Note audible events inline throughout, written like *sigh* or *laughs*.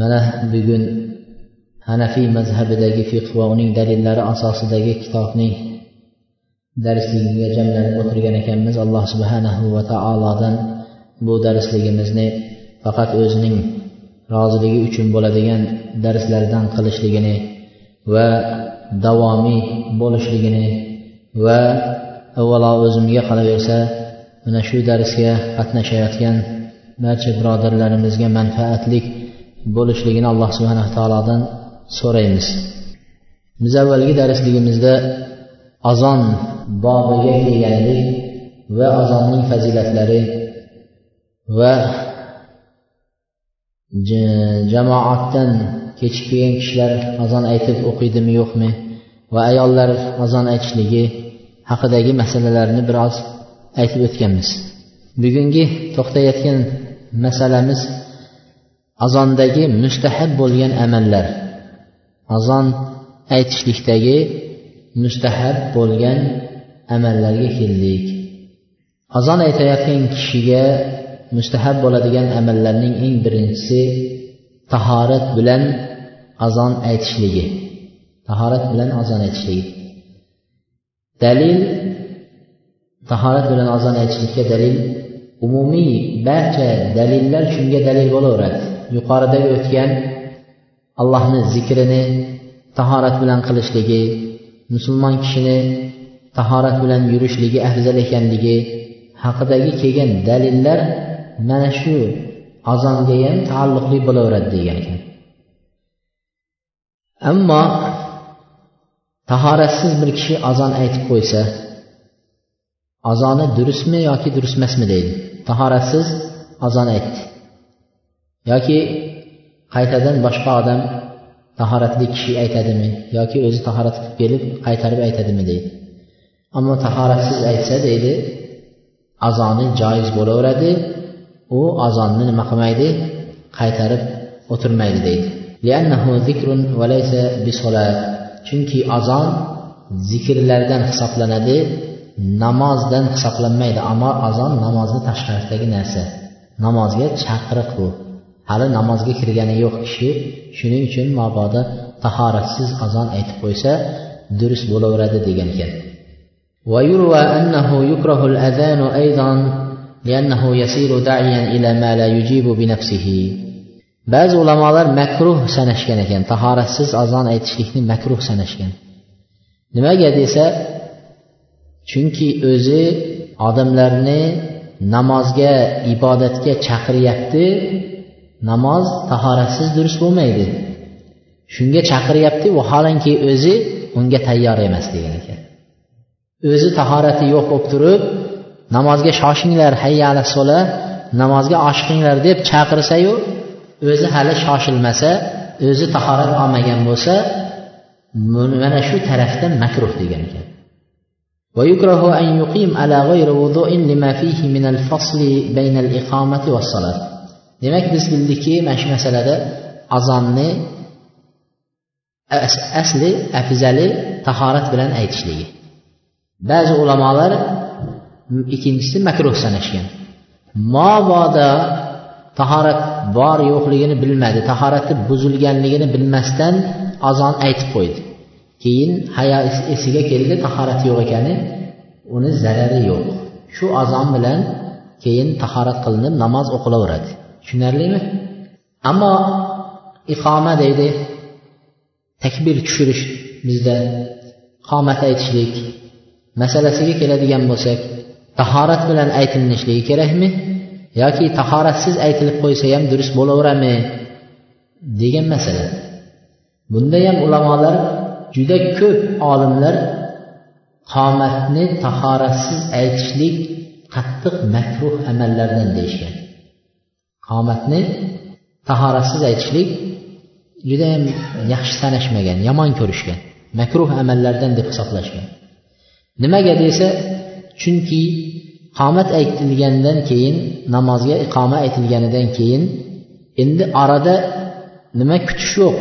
Mana bugun hanafiy mazhabidagi fiq va uning dalillari asosidagi kitobning darsligiga jamlanib o'tirgan ekanmiz. Alloh subhanahu va taolodan bu darsligimizni faqat o'zining roziligi uchun bo'ladigan darslardan qilishligini va davomiy bo'lishligini va avvalo o'zimga qolaversa mana shu darsga qatnashayotgan barcha birodarlarimizga manfaatlik bo'lishligini alloh subhana taolodan so'raymiz. Biz avvalgi darsligimizda azon bobiga kelgandik va azonning fazilatlari va jamoatdan kechib kelgan kishilar azon aytib o'qiydimi yo'qmi va ayollar azon aytishligi haqidagi masalalarni biroz aytib o'tganmiz. Bugungi to'xtayotgan masalamiz azondagi mustahab bo'lgan amallar. Azon aytishlikdagi mustahab bo'lgan amallarga keldik. Azon aytayotgan kishiga mustahab bo'ladigan amallarning eng birinchisi tahorat bilan azon aytishligi. Tahorat bilan azon aytishligi. Dalil tahorat bilan azon aytishlikka dalil umumiy barcha dalillar shunga dalil bo'laveradi. Yuqoridagi o'tgan allohni zikrini tahorat bilan qilishligi musulmon kishini tahorat bilan yurishligi afzal ekanligi haqidagi kelgan dalillar mana shu azonga ham taalluqli bo'laveradi degan ekan. Ammo tahoratsiz bir kishi azon aytib qo'ysa azoni durustmi yoki durust emasmi deydi. Tahoratsiz azon aytdi. Yoki qaytadan boshqa odam tahoratli kishi aytadimi? Yoki o'zi tahorat qilib kelib qaytarib aytadimi deydi. Ammo tahoratsiz aytsa deydi azoni joiz bo'laveradi. U azonni nima qilmaydi? Qaytarib o'tirmaydi deydi. Chunki azon zikrlardan hisoblanadi namozdan hisoblanmaydi. Ammo azon namozni tashqarisidagi narsa. Namozga chaqiriq bu hali namozga kirgani yo'q kishi shuning uchun mabodo tahoratsiz azon aytib qo'ysa durust bo'laveradi degan ekan ويروى أنه يكره الأذان أيضا لأنه يسير داعيا إلى ما لا يجيب بنفسه ba'zi ulamolar makruh sanashgan ekan tahoratsiz azon aytishlikni makruh sanashgan nimaga desa chunki o'zi odamlarni namozga ibodatga chaqiryapti namoz tahoratsiz durust bo'lmaydi shunga chaqiryapti vaholanki o'zi unga tayyor emas degan ekan o'zi tahorati yo'q bo'lib turib namozga shoshinglar hayya ala sola namozga oshiqinglar deb chaqirsayu o'zi hali shoshilmasa o'zi tahorat olmagan bo'lsa mana shu tarafdan makruh degan ekan ويكره أن يقيم على غير وضوء لما فيه من الفصل بين الإقامة والصلاة demak biz bildikki mana shu masalada azonni asli afzali tahorat bilan aytishligi. Ba'zi ulamolar ikkinchisi makruh sanashgan. Mobodo tahorat bor yo'qligini bilmadi tahorati buzilganligini bilmasdan azon aytib qo'ydi. Keyin hayo esiga keldi tahorati yo'q ekani uni zarari yo'q. Shu azon bilan keyin tahorat qilinib namoz o'qilaveradi. Tushunarlimi ammo iqoma deydi takbir tushirish bizda qomat aytishlik masalasiga keladigan bo'lsak tahorat bilan aytilinishligi kerakmi? Yoki tahoratsiz aytilib qo'ysa ham durust bo'laveradimi degan masala. Bunda ham ulamolar juda ko'p olimlar qomatni tahoratsiz aytishlik qattiq makruh amallardan deyishgan. Qomatni tahoratsiz aytishlik judayam yaxshi sanashmagan yomon ko'rishgan makruh amallardan deb hisoblashgan. Nimaga desa chunki qomat aytilgandan keyin namozga iqoma aytilganidan keyin endi orada nima kutish yo'q.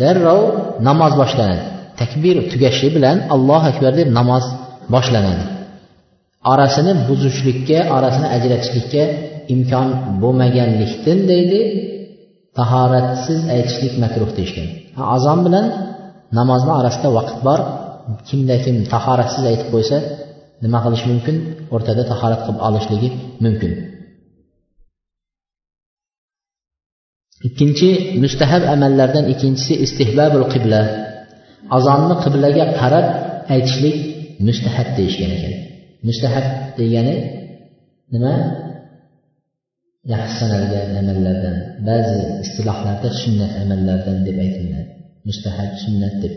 Darrov namoz boshlanadi. Takbir tugashi bilan allohu akbar deb namoz boshlanadi. Orasini buzishlikka orasini ajratishlikka imkon bo'lmaganlikdan deydi. Tahoratsiz aytishlik makruh deyishgan. Azon bilan namozni orasida vaqt bor. Kimda kim tahoratsiz aytib qo'ysa nima qilish mumkin? O'rtada tahorat qilib olishligi mumkin. Ikkinchi mustahab amallardan ikkinchisi istihbabul qibla. Azonni qiblaga qarab aytishlik mustahab deyishgan ekan. Mustahab degani nima? Yaxshi sanalgan amallardan ba'zi istilohlarda sunnat amallardan deb aytiladi mustahab sunnat deb.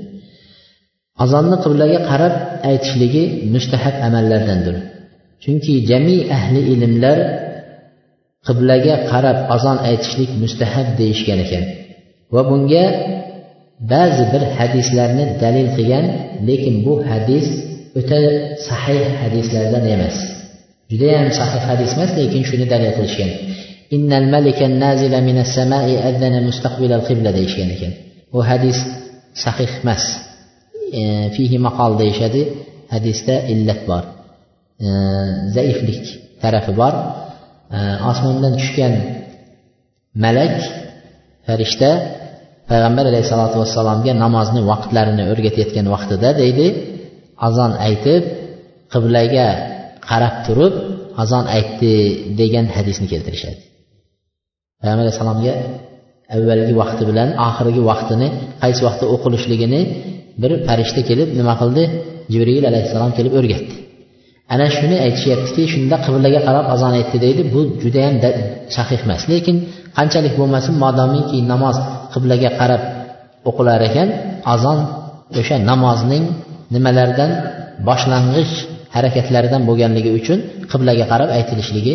Azonni qiblaga qarab aytishligi mustahab amallardandir. Chunki jami ahli ilmlar qiblaga qarab azon aytishlik mustahab deyishgan ekan. Va bunga ba'zi bir hadislarni dalil qilgan lekin bu hadis o'ta sahih hadislardan emas. Judayam sahih hadis emas lekin shuni dalil qilishgan. Innal malikan nazila minas samai azzana mustaqbilal qibla deyishgan ekan. Bu hadis sahih emas. E, fihi maqol deyishadi. Hadisda illat bor. E, zaiflik tarafi bor. E, osmondan tushgan malak farishta payg'ambar alayhissalotu vassalomga namozni vaqtlarini o'rgatayotgan vaqtida deydi azon aytib qiblaga qarab turib azon aytdi degan hadisni keltirishadi. Payg'ambar alayhissalomga avvalgi vaqti bilan oxirgi vaqtini qaysi vaqtda o'qilishligini bir farishta kelib nima qildi? Jibril alayhissalom kelib o'rgatdi. Ana shuni aytishyaptiki shunda qiblaga qarab azon aytdi deydi bu judayam sahih emas. Lekin qanchalik bo'lmasin modomiki namoz qiblaga qarab o'qilar ekan azon o'sha namozning nimalardan boshlang'ich harakatlaridan bo'lganligi uchun qiblaga qarab aytilishligi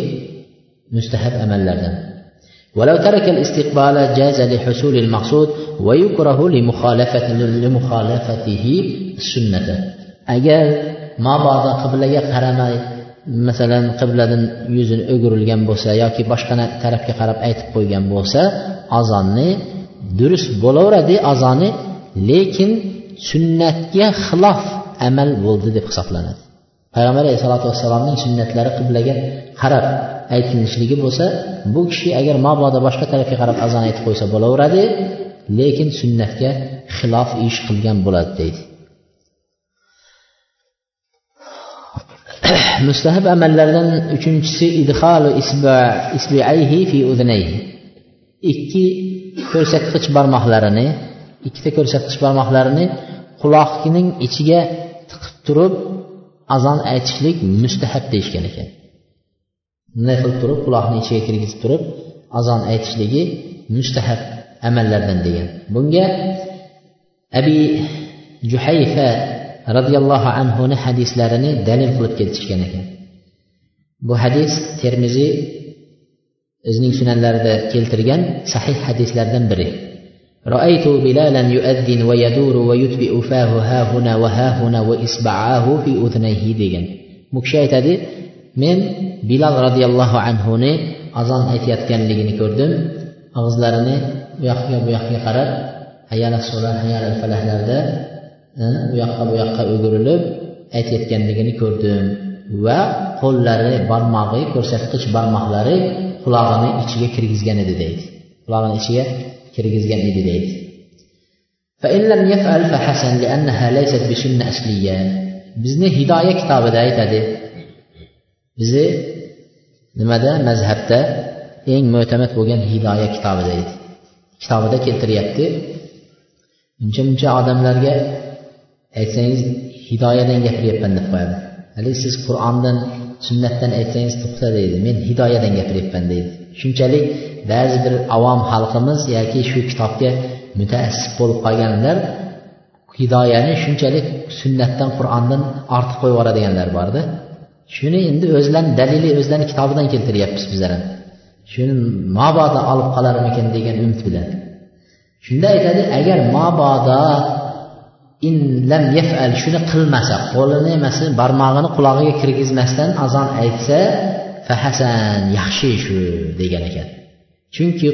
mustahab amallardan ولو ترك الاستقبال جاز لحصول المقصود ويكره لمخالفة لمخالفته السنة agar mabodo qiblaga qaramay masalan qibladan yuzini o'girilgan bo'lsa yoki boshqa tarafga qarab aytib qo'ygan bo'lsa azonni durust bo'laveradi azoni lekin sunnatga xilof amal bo'ldi deb hisoblanadi Payg'ambar alayhisalotu vassalomning sunnatlari qiblaga qarab aytilishligi bo'lsa bu kishi agar mabodo boshqa tarafga qarab azon aytib qo'ysa bo'laveradi lekin sunnatga xilof ish qilgan bo'ladi deydi. *clears throat* Mustahab amallardan uchinchisi idholu isbiayhi fi udnayhi ikki ko'rsatkich barmoqlarini ikkita ko'rsatkich barmoqlarini quloqning ichiga tiqib turib azon aytishlik mustahab deyishgan ekan. Bunday qilib turib quloqni ichiga kirgizib turib azon aytishligi mustahab amallardan degan. Bunga abi juhayfa roziyallohu anhuni hadislarini dalil qilib keltirishgan ekan. Bu hadis termiziy o'zining sunanlarida keltirgan sahih hadislardan biri. رأيت بلالا يؤذن ويدور ويتبئ فاه ها هنا وها هنا وإصبعاه في أذنيه degan bu kishi aytadi men bilal roziyallohu anhuni azon aytayotganligini ko'rdim og'izlarini u yoqqa bu yoqqa qarab hayala solar hayala falahlarda u yoqqa bu yoqqa o'girilib aytayotganligini ko'rdim va qo'llari barmog'i ko'rsatkich barmoqlari qulog'ini ichiga kirgizgan edi deydi qulog'ini ichiga kirgizgan edi deydi. Bizni hidoya kitobida aytadi. Bizni nimada? Mazhabda eng mo'tamad bo'lgan hidoya kitobida edi kitobida keltiryapti. Uncha muncha odamlarga aytsangiz hidoyadan gapiryapman deb qo'yadi. Haligi siz qur'ondan sunnatdan aytsangiz to'xta deydi. Men hidoyadan gapiryapman deydi. Shunchalik ba'zi bir avom xalqimiz yoki shu kitobga mutaassib bo'lib qolganlar hidoyani shunchalik sunnatdan qur'ondan ortiq qo'yib yuboradiganlar borda shuni endi o'zlarini dalili o'zlarini kitobidan keltiryapmiz bizlar ham shuni mabodo olib qolarmikin degan umid bilan. Shunda aytadi agar mabodo in lam yafal shuni qilmasa qo'lini emas barmog'ini qulog'iga kirgizmasdan azon aytsa fahasan yaxshi shu degan ekan. Chunki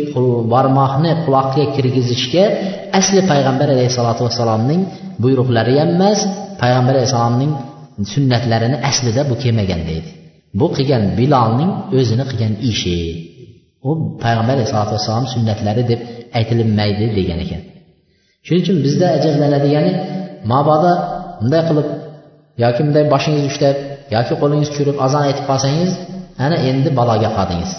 barmoqni quloqqa kirgizishga asli payg'ambar alayhissalotu vassalomning buyruqlari ham emas payg'ambar alayhissalomning sunnatlarini aslida bu kelmagan deydi. Bu qilgan bilolning o'zini qilgan ishi. U payg'ambar alayhisalotu vassalom sunnatlari deb aytilinmaydi degan ekan. Shuning uchun bizda ajablanadigan mabodo bunday qilib yoki bunday boshingiz ushlab yoki qo'lingiz tushirib azon aytib qolsangiz ana endi baloga qoldingiz.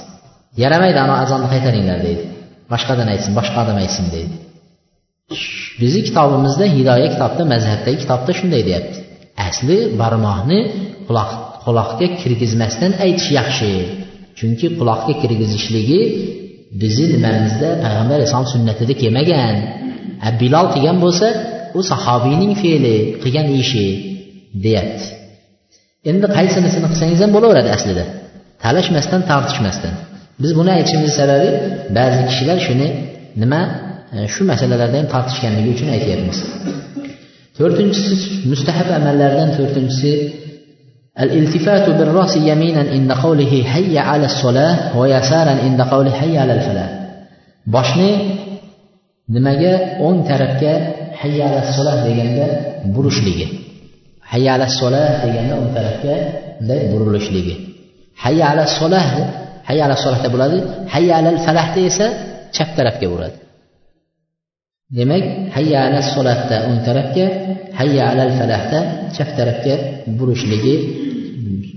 Yaramaydi ana azonni qaytaringlar deydi. Boshqadan aytsin boshqa odam aytsin deydi. Bizni kitobimizda hidoya kitobda mazhabdagi kitobda shunday deyapti. Asli barmoqni quloq quloqqa kirgizmasdan aytish yaxshi. Chunki quloqqa kirgizishligi bizni nimamizda payg'ambar alayhisalom sunnatida kelmagan. Bilol qilgan bo'lsa u sahobiyning fe'li qilgan ishi deyapti. Endi qaysinisini qilsangiz ham bo'laveradi aslida. talashmasdan tortishmasdan biz buni aytishimiz sababi ba'zi kishilar shuni nima e, shu masalalarda ham tortishganligi uchun aytyapmiz to'rtinchisi mustahab amallardan to'rtinchisi الالتفات بالرأس يمينا عند قوله حي على الصلاة ويسارا عند قوله حي على الفلاح boshni nimaga o'ng tarafga hayya ala solah deganda burishligi hayya ala solah deganda o'ng tarafga bunday burilishligi hayya ala solah hayya ala solahda bo'ladi. Hayya alal falahda esa chap tarafga uradi demak hayya ala solatda o'ng tarafga hayya alal falahda chap tarafga burishligi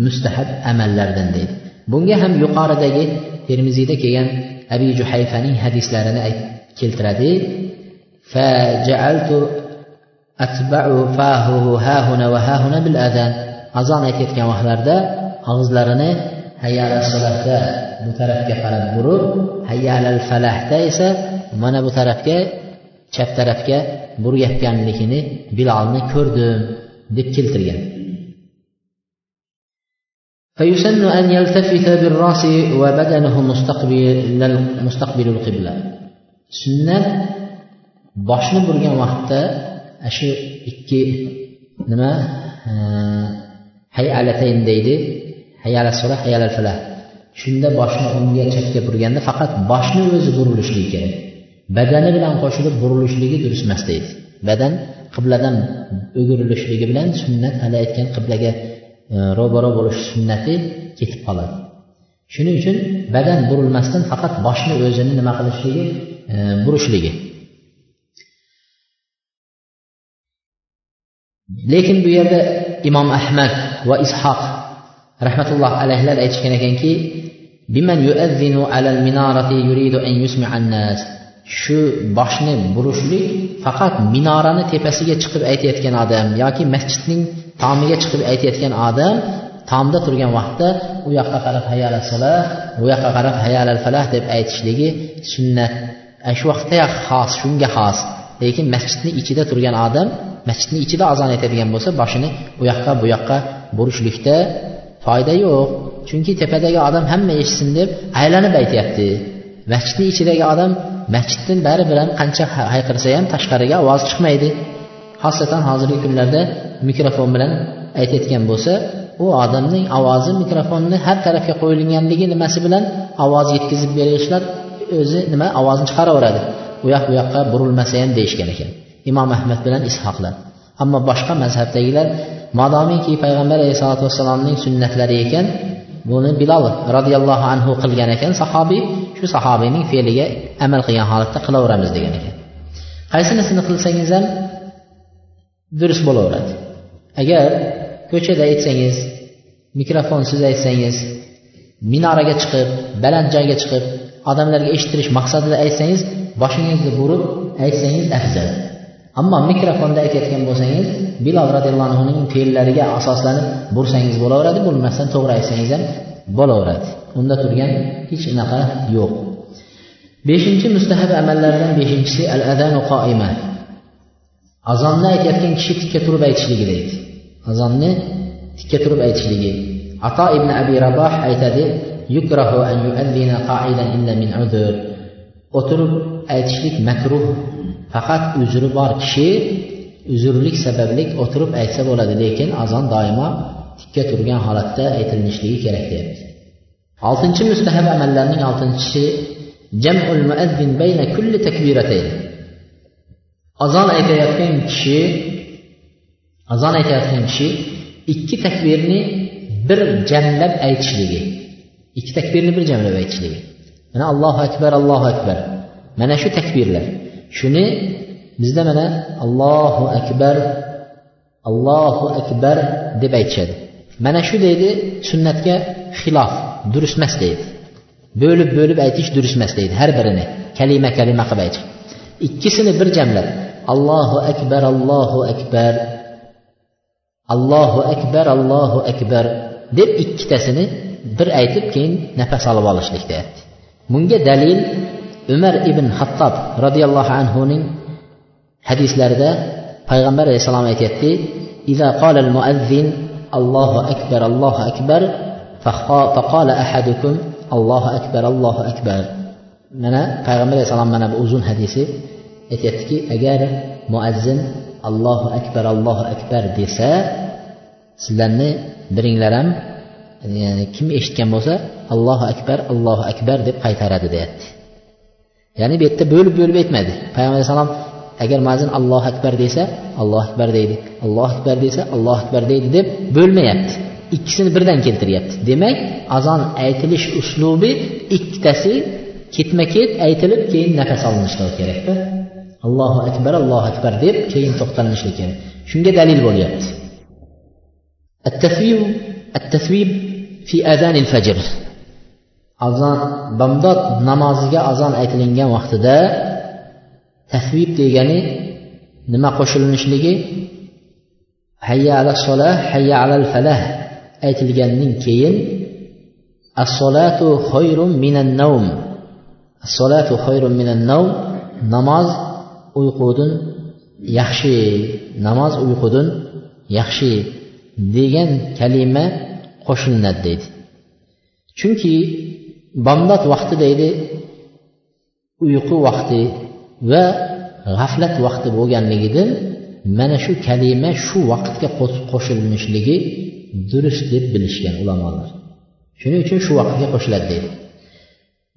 mustahab amallardan deydi. Bunga ham yuqoridagi termiziyda kelgan abi juhayfaning hadislarini keltiradi. Azon aytayotgan vaqtlarda og'izlarini hayyala solatda bu tarafga qarab burib hayyalal falahda esa mana bu tarafga chap tarafga burayotganligini bilolni ko'rdim deb keltirgan فيسن أن يلتفت بالرأس وبدنه مستقبل مستقبل القبلة sunnat boshni burgan vaqtda shu ikki nima hayalatayn deydi Hayala sura hayala falah shunda boshni o'ngga chapga burganda faqat boshni o'zi burilishligi kerak. Badani bilan qo'shilib burilishligi durust emas deydi. Badan qibladan o'girilishligi bilan sunnat hali aytgan qiblaga e, ro'baro bo'lish sunnati ketib qoladi. Shuning uchun badan burilmasdan faqat boshni o'zini nima qilishligi e, burishligi. Lekin bu yerda imom ahmad va ishoq rahmatulloh alayhilar aytishgan ekanki biman yuazzinu alal minorati yuridu an yusmi'an nas shu boshni burishlik faqat minorani tepasiga chiqib aytayotgan odam yoki masjidning tomiga chiqib aytayotgan odam tomda turgan vaqtda u yoqqa qarab hayal solah bu yoqqa qarab hayal falah deb aytishligi sunnat. Shu vaqtdayoq xos shunga xos. Lekin masjidni ichida turgan odam masjidni ichida azon aytadigan bo'lsa boshini u yoqqa bu yoqqa burishlikda foyda yo'q chunki tepadagi odam hamma eshitsin deb aylanib aytyapti. Masjidni ichidagi odam masjiddan bari bilan qancha hayqirsa ham tashqariga ovoz chiqmaydi. Xosatan hozirgi kunlarda mikrofon bilan aytayotgan bo'lsa u odamning ovozi mikrofonni har tarafga qo'yilganligi nimasi bilan ovoz yetkazib berishlar o'zi nima ovozini chiqaraveradi. U yoq bu yoqqa burilmasa ham deyishgan ekan. Imom ahmad bilan ishoqlar. Ammo boshqa mazhabdagilar madomiki payg'ambar alayhisalotu vassalomning sunnatlari ekan buni bilol roziyallohu anhu qilgan ekan sahobiy shu sahobiyning fe'liga amal qilgan holatda qilaveramiz degan ekan. Qaysinisini qilsangiz ham durust bo'laveradi. Agar ko'chada aytsangiz mikrofonsiz aytsangiz minoraga chiqib baland joyga chiqib odamlarga eshittirish maqsadida aytsangiz boshingizni burib aytsangiz afzal. Ammo mikrofonda aytayotgan bo'lsangiz bilol roziyallohu anhuning fe'llariga asoslanib bursangiz bo'laveradi bo'lmasdan to'g'ri aytsangiz ham bo'laveradi. Unda turgan hech unaqa yo'q. Beshinchi mustahab amallardan beshinchisi al adanu qoima azonni aytayotgan kishi tikka turib aytishligi deydi azonni tikka turib aytishligi ato ibn abi raboh aytadi yukrahu an yu'addina qa'idan illa min uzr. O'tirib aytishlik makruh. Faqat uzri bor kishi uzrlik sabablik o'tirib aytsa bo'ladi lekin azon doimo tikka turgan holatda aytilinishligi kerak deyapti. Oltinchi mustahab amallarning oltinchisi jamul muazzin bayna kulli takbiratayn. Azon aytayotgan kishi azon aytayotgan kishi ikki takbirni bir jamlab aytishligi ikki takbirni bir jamlab aytishligi. Mana allohu akbar allohu akbar. Mana shu takbirlar. Shuni bizda mana allohu akbar allohu akbar deb aytishadi. Mana shu deydi sunnatga xilof durust emas deydi. Bo'lib bo'lib aytish durust emas deydi har birini kalima kalima qilib aytish. İkkisini bir jamlab allohu akbar allohu akbar allohu akbar allohu akbar deb ikkitasini bir aytib keyin nafas olib olishlik deyapti. Bunga dalil umar ibn hattob roziyallohu anhuning hadislarida payg'ambar alayhissalom aytyapti إذا قال المؤذن الله أكبر الله أكبر فقال أحدكم الله أكبر الله أكبر mana payg'ambar alayhissalom mana bu uzun hadisi aytyaptiki agar muazzin allohu akbar allohu akbar desa sizlarni biringlar ham ya'ni kim eshitgan bo'lsa allohu akbar allohu akbar deb qaytaradi deyapti ya'ni bu yerda bo'lib bo'lib aytmadi payg'ambar alayhissalom agar muazzin allohu akbar desa allohu akbar deydi allohu akbar desa allohu akbar deydi deb bo'lmayapti ikkisini birdan keltiryapti demak azon aytilish uslubi ikkitasi ketma ket aytilib keyin nafas olinishligi kerakda allohu akbar allohu akbar deb keyin to'xtalinishligi kerak shunga dalil bo'lyapti التثويب التثويب في أذان الفجر azon bamdod namoziga azon aytilingan vaqtida tahvib degani nima qo'shilinishligi hayya ala solah hayya alal falah aytilgandan keyin as-solatu xoyrun minan navm as-solatu xoyrun minan navm namoz uyqudan yaxshi namoz uyqudan yaxshi degan kalima qo'shilinadi deydi. Chunki bomdod vaqti deydi uyqu vaqti va g'aflat vaqti bo'lganligidan mana shu kalima shu vaqtga qo'shilinishligi durust deb bilishgan ulamolar. Shuning uchun shu vaqtga qo'shiladi deydi.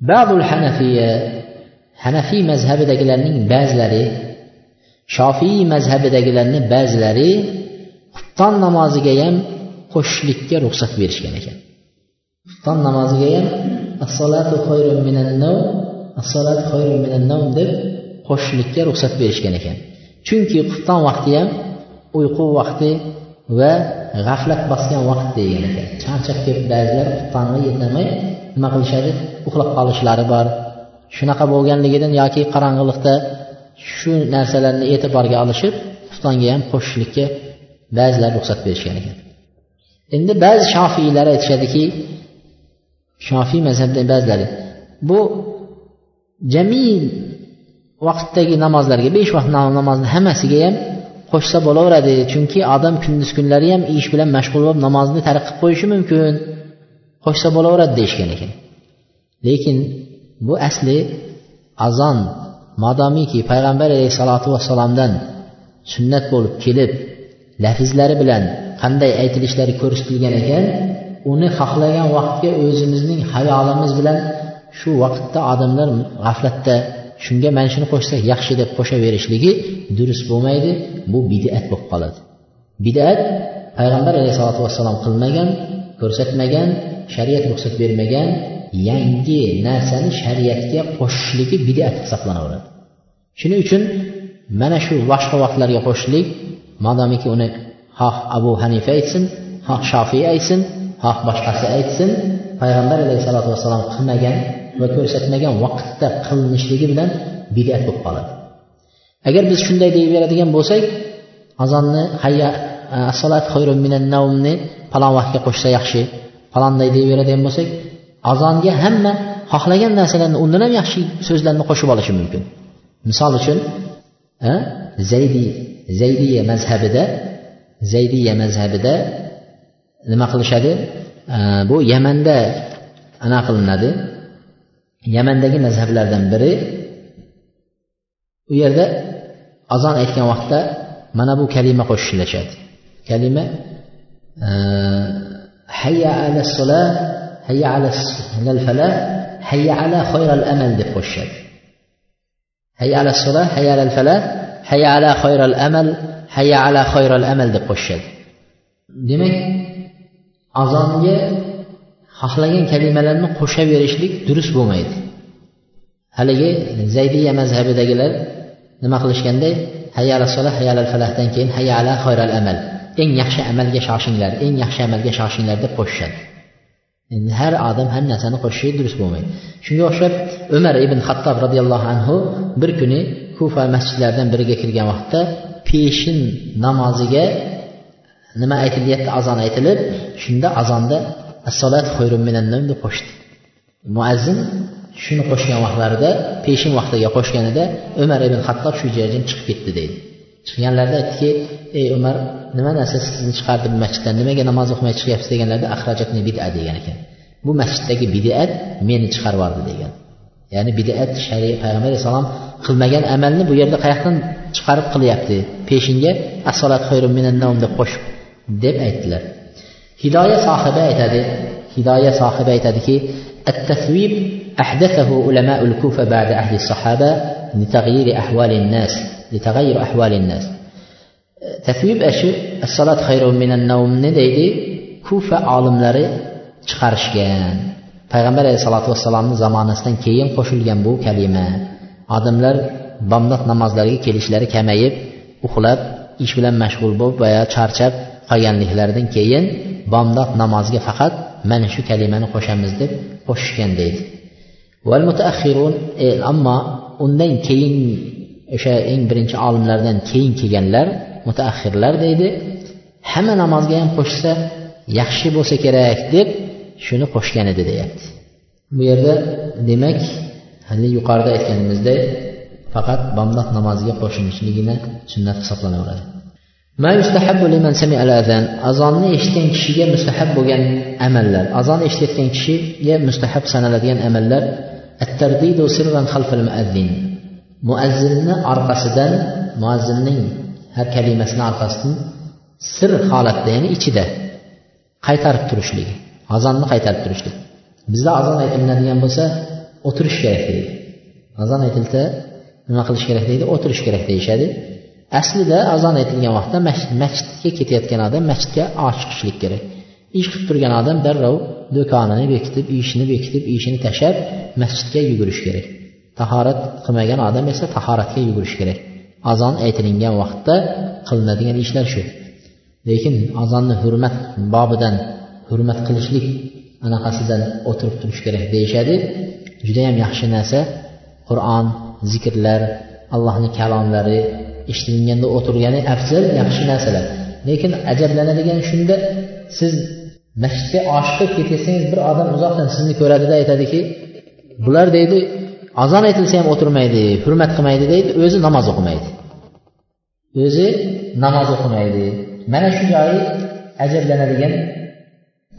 Badul hanafiya hanafiy mazhabidagilarning ba'zilari shofiy mazhabidagilarni ba'zilari xufton namoziga ham qo'shishlikka ruxsat berishgan ekan. Xufton namoziga ham assolatu xoyrun minan nawm assolatu xoyrun minan nawm deb qo'shishlikka ruxsat berishgan ekan. Chunki xufton vaqti ham uyqu vaqti va g'aflat bosgan vaqt degan ekan. Charchab kelib ba'zilar xuftonga yetolmay nima qilishadi? Uxlab qolishlari bor. Shunaqa bo'lganligidan yoki qorong'ilikda shu narsalarni e'tiborga olishib xuftonga ham qo'shishlikka ba'zilar ruxsat berishgan ekan. Endi ba'zi shofiylar aytishadiki shofiy mazhabdan ba'zilari bu jamil vaqtdagi namozlarga besh vaqt namozni hammasiga ham qo'shsa bo'laveradi chunki odam kunduz kunlari ham ish bilan mashg'ul bo'lib namozni tark qilib qo'yishi mumkin. Qo'shsa bo'laveradi deyishgan ekan. Lekin bu asli azon modomiki payg'ambar alayhissalotu vassalomdan sunnat bo'lib kelib lafzlari bilan qanday aytilishlari ko'rsatilgan ekan uni xohlagan vaqtga o'zimizning hayolimiz bilan shu vaqtda odamlar g'aflatda shunga mana shuni qo'shsak yaxshi deb qo'shaverishligi durust bo'lmaydi bu bidat bo'lib qoladi. Bidat payg'ambar alayhisalotu vassalom qilmagan ko'rsatmagan shariat ruxsat bermagan yangi narsani shariatga qo'shishligi bidat hisoblanaveradi shuning uchun mana shu boshqa vaqtlarga qo'shishlik modomiki uni xoh abu hanifa aytsin xoh shofiy aytsin xoh boshqasi aytsin payg'ambar alayhissalotu vassalom qilmagan va ko'rsatmagan vaqtda qilinishligi bilan bidat bo'lib qoladi. Agar biz shunday deyaveradigan bo'lsak azonni hayya assolat minan navmni falon vaqtga qo'shsa yaxshi falonday deyaveradigan bo'lsak azonga hamma xohlagan narsalarni undan ham yaxshi so'zlarni qo'shib olishi mumkin. Misol uchun zaydiy zaydiya mazhabida zaydiya mazhabida nima qilishadi? Bu yamanda ana qilinadi. Yamandagi mazhablardan biri u yerda azon aytgan vaqtda mana bu kalima qo'shilishadi. Kalima hayya ala sola hayya ala falah hayya ala al amal deb qo'shishadi hayya ala sola hayya ala falah hayya ala al amal hayya ala al amal deb qo'shishadi demak azonga xohlagan kalimalarni qo'shaverishlik durust bo'lmaydi. Haligi zaydiya mazhabidagilar nima qilishganda hayya ala solah hayya falahdan keyin hayya ala amal. Eng yaxshi amalga shoshinglar eng yaxshi amalga shoshinglar deb qo'shishadi. Endi har odam har narsani qo'shishi durust bo'lmaydi. Shunga o'xshab umar ibn xattob roziyallohu anhu bir kuni kufa masjidlaridan biriga kirgan vaqtda peshin namoziga nima aytilyapti? Azon aytilib shunda azonda assolat deb qo'shdi. Muazzin shuni qo'shgan vaqtlarida peshin vaqtiga qo'shganida umar ibn hattob shu joydan chiqib ketdi deydi. Chiqqanlarida aytdiki ey umar nima narsa sizni chiqardi masjiddan? Nimaga namoz o'qimay chiqyapsiz? deganlarida axrajatni bida degan ekan. Bu masjiddagi bidat meni chiqarib yubordi degan. Ya'ni bidat shariy payg'ambar alayhissalom qilmagan amalni bu yerda qayoqdan chiqarib qilyapti? Peshinga assolat deb qo'shib deb aytdilar hidoya sohibi aytadi hidoya sohibi aytadiki التثويب أحدثه علماء الكوفة بعد عهد الصحابة لتغيير أحوال الناس لتغير أحوال الناس tasvib ashi assolat xayru minan navmni deydi kufa olimlari chiqarishgan payg'ambar alayhisalotu vassalomni zamonasidan keyin qo'shilgan bu kalima odamlar bomdod namozlariga kelishlari kamayib uxlab ish bilan mashg'ul bo'lib boya charchab qolganliklaridan keyin bomdod namoziga faqat mana shu kalimani qo'shamiz deb qo'shishgan deydi. E, ammo undan keyin o'sha eng birinchi olimlardan keyin kelganlar mutaaxirlar deydi hamma namozga ham qo'shsa yaxshi bo'lsa kerak deb shuni qo'shgan edi deyapti. Bu yerda demak hali yuqorida aytganimizdek faqat bomdod namoziga qo'shilishligini sunnat hisoblanaveradi azonni eshitgan kishiga mustahab bo'lgan amallar azon eshitayotgan kishiga mustahab sanaladigan amallar muazzinni orqasidan muazzinning har kalimasini orqasidan sir holatda ya'ni ichida qaytarib turishligi azonni qaytarib turishlik. Bizda azon aytilinadigan bo'lsa o'tirish kerak deydi. Azon aytilsa nima qilish kerak deydi? O'tirish kerak deyishadi. Aslida azon aytilgan vaqtda masjidga ketayotgan odam masjidga och chiqishlik kerak. Ish qilib turgan odam darrov do'konini bekitib ishini bekitib ishini tashlab masjidga yugurish kerak. Tahorat qilmagan odam esa tahoratga yugurish kerak. Azon aytilingan vaqtda qilinadigan ishlar shu. Lekin azonni hurmat bobidan hurmat qilishlik anaqasidan o'tirib turish kerak deyishadi. Judayam yaxshi narsa qur'on zikrlar allohni kalomlari eshitilganda o'tirgani afzal yaxshi narsalar. Lekin ajablanadigan shunda siz masjidga oshiqib ketsangiz bir odam uzoqdan sizni ko'radida aytadiki bular deydi azon aytilsa ham o'tirmaydi hurmat qilmaydi deydi o'zi namoz o'qimaydi. O'zi namoz o'qimaydi. Mana shu joyi ajablanadigan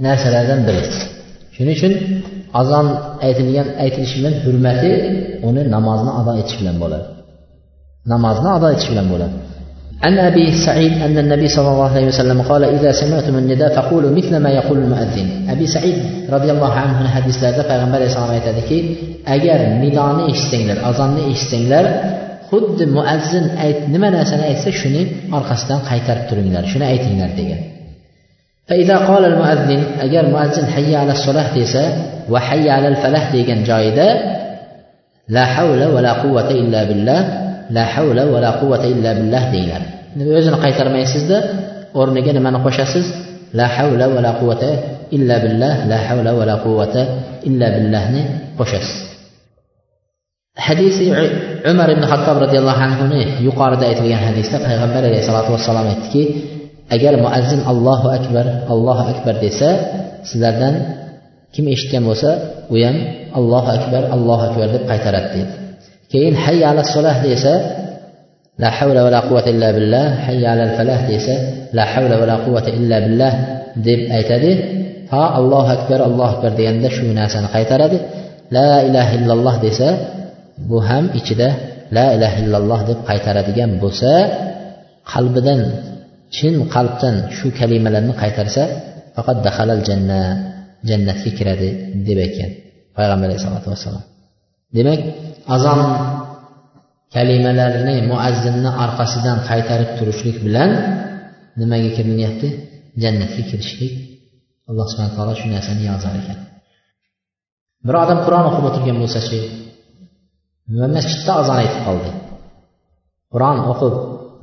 narsalardan biri. Shuning uchun azon aytilgan aytilishi bilan hurmati uni namozni ado etish bilan bo'ladi. namozni ado etish bilan bo'ladi عن أبي سعيد أن النبي صلى الله عليه وسلم قال إذا سمعتم النداء فقولوا مثل ما يقول المؤذن أبي سعيد رضي الله عنه hadislarda payg'ambar alayhissalom aytadiki agar nidoni eshitsanglar azonni eshitsanglar xuddi muazzin ayt nima narsani aytsa shuni orqasidan qaytarib turinglar shuni aytinglar degan فإذا قال المؤذن agar muazzin hayya ala solah desa va hayya alal falah degan joyida la havla va la quvvata illa billah la havla va la quvvata illa billah deyiladi. O'zini qaytarmaysizda o'rniga nimani qo'shasiz? La havla va la quvvata illa billah la havla va la quvvata illa billahni qo'shasiz. Hadisi umar ibn hattob roziyallohu anhuni yuqorida aytilgan hadisda payg'ambar alayhisalotu vassalom aytdiki agar muazzin allohu akbar allohu akbar desa sizlardan kim eshitgan bo'lsa u ham allohu akbar allohu akbar deb qaytaradi. deydi keyin hayya ala solah desa la havla va la quvvata illa billah hayya ala falah desa la havla va la quvvata illa billah deb aytadi. Ha allohu akbar allohu akbar deganda shu narsani qaytaradi. La ilaha illalloh desa bu ham ichida la ilaha illalloh deb qaytaradigan bo'lsa qalbidan chin qalbdan shu kalimalarni qaytarsa faqat dahalal janna jannatga kiradi deb aytgan payg'ambar alayhisalotu vassalom. Demak azon kalimalarini muazzinni orqasidan qaytarib turishlik bilan nimaga kirilyapti jannatga kirishlik. Alloh subhana taolo shu narsani yozar ekan. Bir odam qur'on o'qib o'tirgan bo'lsachi masjidda azon aytib qoldi. Qur'on o'qib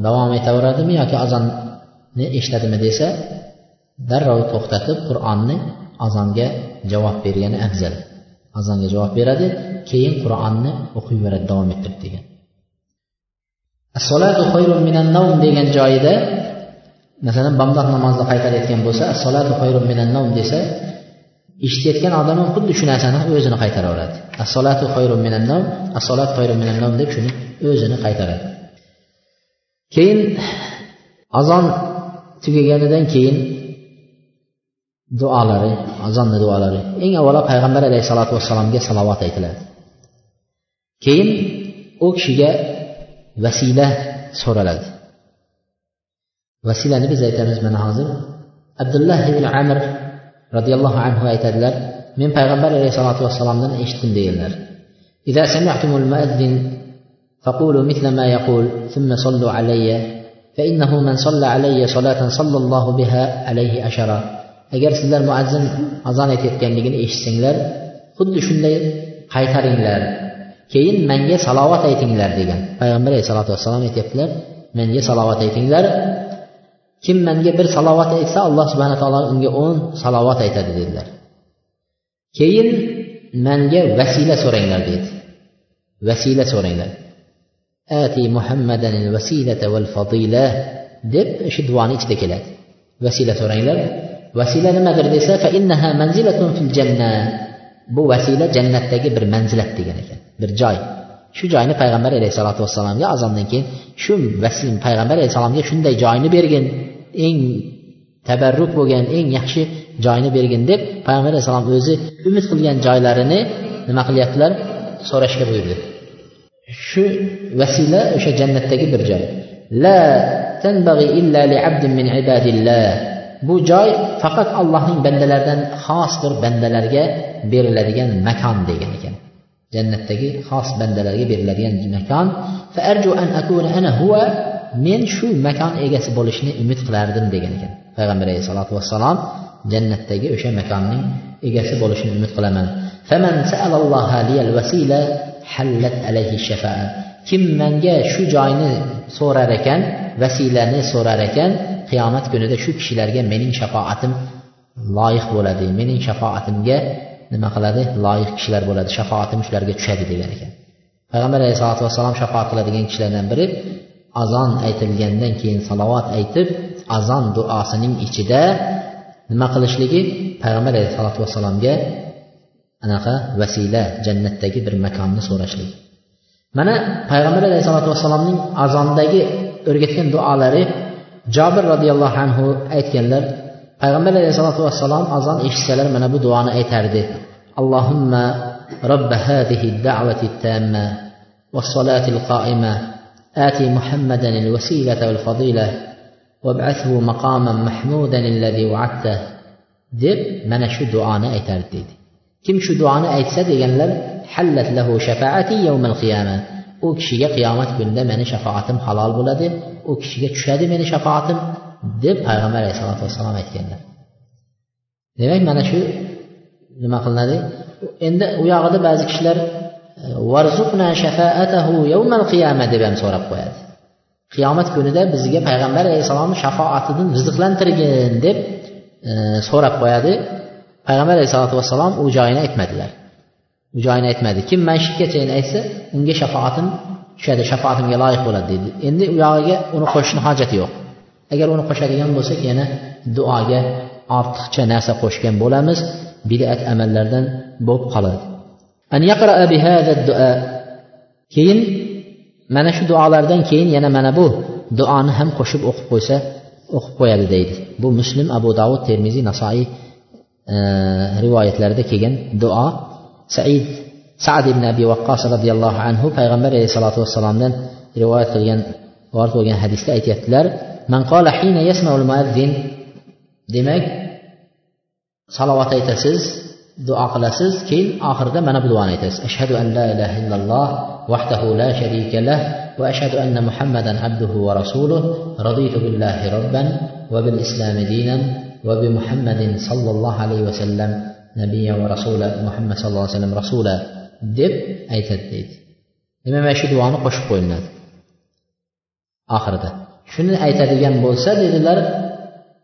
davom etaveradimi yoki azonni eshitadimi desa darrov to'xtatib qur'onni azonga javob bergani afzal. Azonga javob beradi keyin qur'onni o'qiyveradi davom ettirib degan. Assolatu xoyrun minan navm degan joyida masalan bomdod namozni qaytarayotgan bo'lsa assolatu xoyrun minan navm desa eshitayotgan odam ham xuddi shu narsani o'zini qaytaraveradi. Assolatu xoyrun minan navm assolatu xoyrun minan navm deb shuni o'zini qaytaradi. Keyin azon tugaganidan keyin duolari azonni duolari eng avvalo payg'ambar alayhissalotu vassalomga salovat aytiladi keyin u kishiga vasila so'raladi vasilani biz aytamiz mana hozir abdulloh ibn amir roziyallohu anhu aytadilar men payg'ambar alayhissalotu vassalomdan eshitdim deganlar إذا سمعتم المؤذن فقولوا مثل ما يقول ثم صلوا علي فإنه من صلى علي صلاة صلى الله بها عليه عشرة agar sizlar muazzin azon aytayotganligini eshitsanglar xuddi shunday qaytaringlar. Keyin menga salovat aytinglar degan payg'ambar alayhisalotu vassalom aytyaptilar. Menga salovat aytinglar. Kim menga bir salovat aytsa alloh subhana taolo unga o'n salovat aytadi dedilar. Keyin menga vasila so'ranglar dedi. Vasila so'ranglar. Ati muhammadan vasilata val fadila deb shu duoni ichida keladi. Vasila so'ranglar. Vasila nimadir desa fa innaha manzilatun fil janna bu vasila jannatdagi bir manzilat degan ekan bir joy. Shu joyni payg'ambar alayhissalotu vassalomga azondan keyin shu vasim payg'ambar alayhissalomga shunday joyni bergin eng tabarruk bo'lgan eng yaxshi joyni bergin deb payg'ambar alayhissalom o'zi umid qilgan joylarini nima qilyaptilar? So'rashga buyurdi. Shu vasila o'sha jannatdagi bir joy. La tanbag'i illa li abdin min ibadillah. Bu joy faqat allohning bandalaridan xos bir bandalarga beriladigan makon degan ekan. Jannatdagi xos bandalarga beriladigan makon an ana huwa men shu makon egasi bo'lishni umid qilardim degan ekan. Payg'ambar alayhisalotu vassalom jannatdagi o'sha makonning egasi bo'lishni umid qilaman. Kim menga shu joyni so'rar ekan vasilani so'rar ekan qiyomat kunida shu kishilarga mening shafoatim loyiq bo'ladi. Mening shafoatimga nima qiladi? Loyiq kishilar bo'ladi. Shafaatim shularga tushadi degan ekan. Payg'ambar alayhisalotu vassalom shafoat qiladigan kishilardan biri azon aytilgandan keyin salovat aytib azon duosining ichida nima qilishligi payg'ambar alayhisalotu vassalomga anaqa vasila jannatdagi bir makonni so'rashlik mana payg'ambar alayhisalotu vassalomning azondagi o'rgatgan duolari jobir roziyallohu anhu aytganlar payg'ambar alayhisalotu vassalom azon eshitsalar mana bu duoni aytardi allohimma رب هذه الدعوة التامة والصلاة القائمة آتي محمدا الوسيلة والفضيلة وابعثه مقاما محمودا الذي وعدته deb mana shu duoni aytardi deydi kim shu duoni aytsa deganlar hallat lahu shafaati yawmal qiyama u kishiga qiyomat kunida meni shafaatim halol bo'ladi u kishiga tushadi meni shafoatim deb payg'ambar alayhisalotu vassalom aytganlar demak mana shu nima qilinadi? Endi u yog'ida ba'zi kishilar e, varzuqna shafaatahu yawmal qiyama deb ham so'rab qo'yadi. Qiyomat kunida bizga payg'ambar alayhissalomni shafoatidan rizqlantirgin deb e, so'rab qo'yadi. Payg'ambar alayhisalotu vassalom u joyini aytmadilar. U joyini aytmadi. Kim mashitgachayin aytsa unga shafaatim tushadi shafootimga loyiq bo'ladi deydi. Endi u yog'iga uni qo'shishni hojati yo'q. Agar uni qo'shadigan bo'lsak yana duoga ortiqcha narsa qo'shgan bo'lamiz. Bidat amallardan bo'lib qoladi. Keyin mana shu duolardan keyin yana mana bu duoni ham qo'shib o'qib qo'ysa o'qib qo'yadi deydi. Bu muslim abu davud termiziy nasoiy rivoyatlarida kelgan duo. Said sad ibn abi vaqqos roziyallohu anhu payg'ambar alayhissalotu vassalomdan rivoyat qilgan rivoyat bo'lgan hadisda aytyaptilar man qala hina yasmaul muazzin demak salovat aytasiz duo qilasiz keyin oxirida mana bu duoni aytasiz ashhadu an la ilaha illalloh vahdahu la sharika lah va ashhadu anna muhammadan abduhu va rasuluh raditu billahi robban va bil islami dinan va bi muhammadin sollallohu alayhi vasallam nabiya va rasula muhammad sallallohu alayhi vasallam rasula deb aytadi deydi. Demak mana shu duoni qo'shib qo'yiladi. Oxirida. Shuni aytadigan bo'lsa dedilar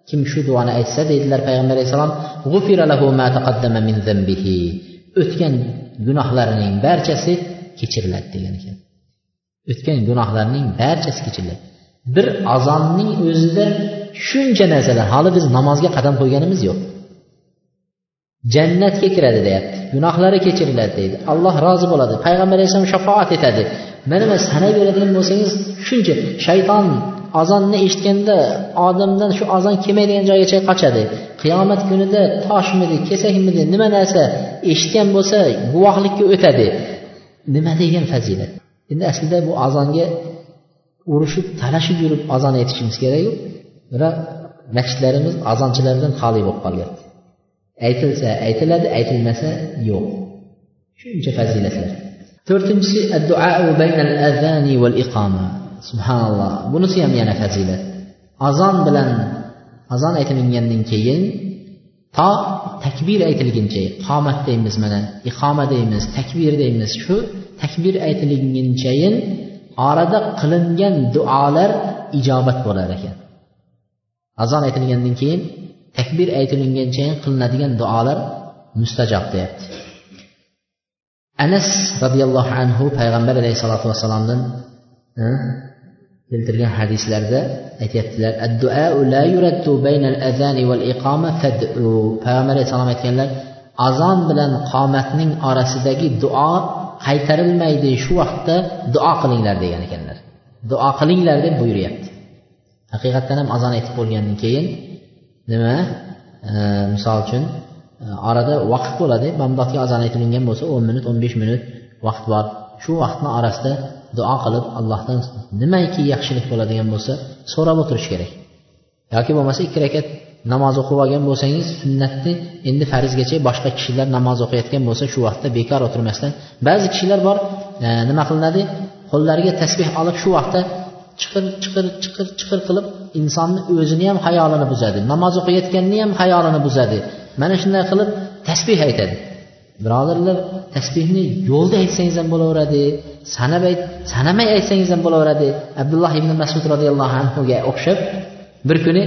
kim shu duoni aytsa deydilar payg'ambar alayhissalom o'tgan gunohlarining barchasi kechiriladi degan ekan. O'tgan gunohlarning barchasi kechiriladi bir azonning o'zida shuncha narsalar hali biz namozga qadam qo'yganimiz yo'q. Jannatga kiradi deyapti. Gunohlari kechiriladi deydi. Alloh rozi bo'ladi. Payg'ambar alayhissalom shafoat etadi. Mana mana sanayveradigan bo'lsangiz shuncha shayton azonni eshitganda odamdan shu azon kelmaydigan joygacha qochadi. Qiyomat kunida toshmidi kesakmidi nima narsa eshitgan bo'lsa guvohlikka o'tadi. Nima degan fazilat? Endi aslida bu azonga urushib talashib yurib azon aytishimiz kerakku va masjidlarimiz azonchilardan xoli bo'lib qolyapti aytilsa aytiladi aytilmasa yo'q. Shuncha fazilatlar. To'rtinchisi subhanalloh. Bunisi ham yana fazilat. Azon bilan azon aytilingandan keyin to takbir aytilguncha qomat deymiz mana iqoma deymiz takbir deymiz. Shu takbir aytilingunchayin orada qilingan duolar ijobat bo'lar ekan. Azon aytilgandan keyin takbir aytilinganchayin qilinadigan duolar mustajob deyapti. Anas roziyallohu anhu payg'ambar alayhissalotu vassalomdan keltirgan hadislarda aytyaptilar payg'ambar alayhissalom aytganlar azon bilan qomatning orasidagi duo qaytarilmaydi shu vaqtda duo qilinglar degan ekanlar. Duo qilinglar deb buyuryapti. Haqiqatdan ham azon aytib bo'lgandan keyin nima? Misol uchun e, orada vaqt bo'ladi. Bamdodga azon aytilingan bo'lsa o'n minut o'n besh minut vaqt bor. Shu vaqtni orasida duo qilib allohdan nimaiki yaxshilik bo'ladigan bo'lsa so'rab o'tirish kerak. Yoki bo'lmasa ikki rakat namoz o'qib olgan bo'lsangiz sunnatni endi farzgacha boshqa kishilar namoz o'qiyotgan bo'lsa shu vaqtda bekor o'tirmasdan ba'zi kishilar bor e, nima qilinadi? Qo'llariga tasbeh olib shu vaqtda chiqir chiqir chiqir chiqir qilib insonni o'zini ham xayolini buzadi namoz o'qiyotganni ham xayolini buzadi. Mana shunday qilib tasbeh aytadi. Birodarlar tasbehni yo'lda aytsangiz ham bo'laveradi sanab ayt sanamay aytsangiz ham bo'laveradi. Abdulloh ibn masud roziyallohu anhuga o'xshab bir kuni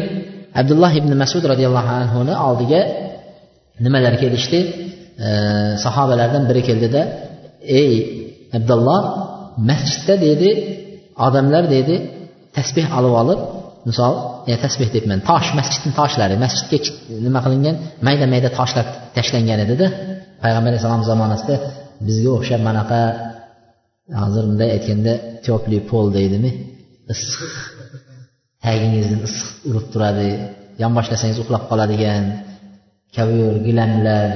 abdulloh ibn masud roziyallohu anhuni oldiga nimalar kelishdi? E, sahobalardan biri keldida ey abdulloh masjidda dedi odamlar deydi tasbeh olib olib misol e, tasbeh deyapman. Tosh masjidni toshlari masjidga nima qilingan? Mayda mayda toshlar tashlangan edida payg'ambar alayhissalom zamonasida bizga o'xshab manaqa hozir bunday aytganda теплый pol deydimi? Issiq tagingizni issiq urib turadi yonboshlasangiz uxlab qoladigan kavyor gilamlar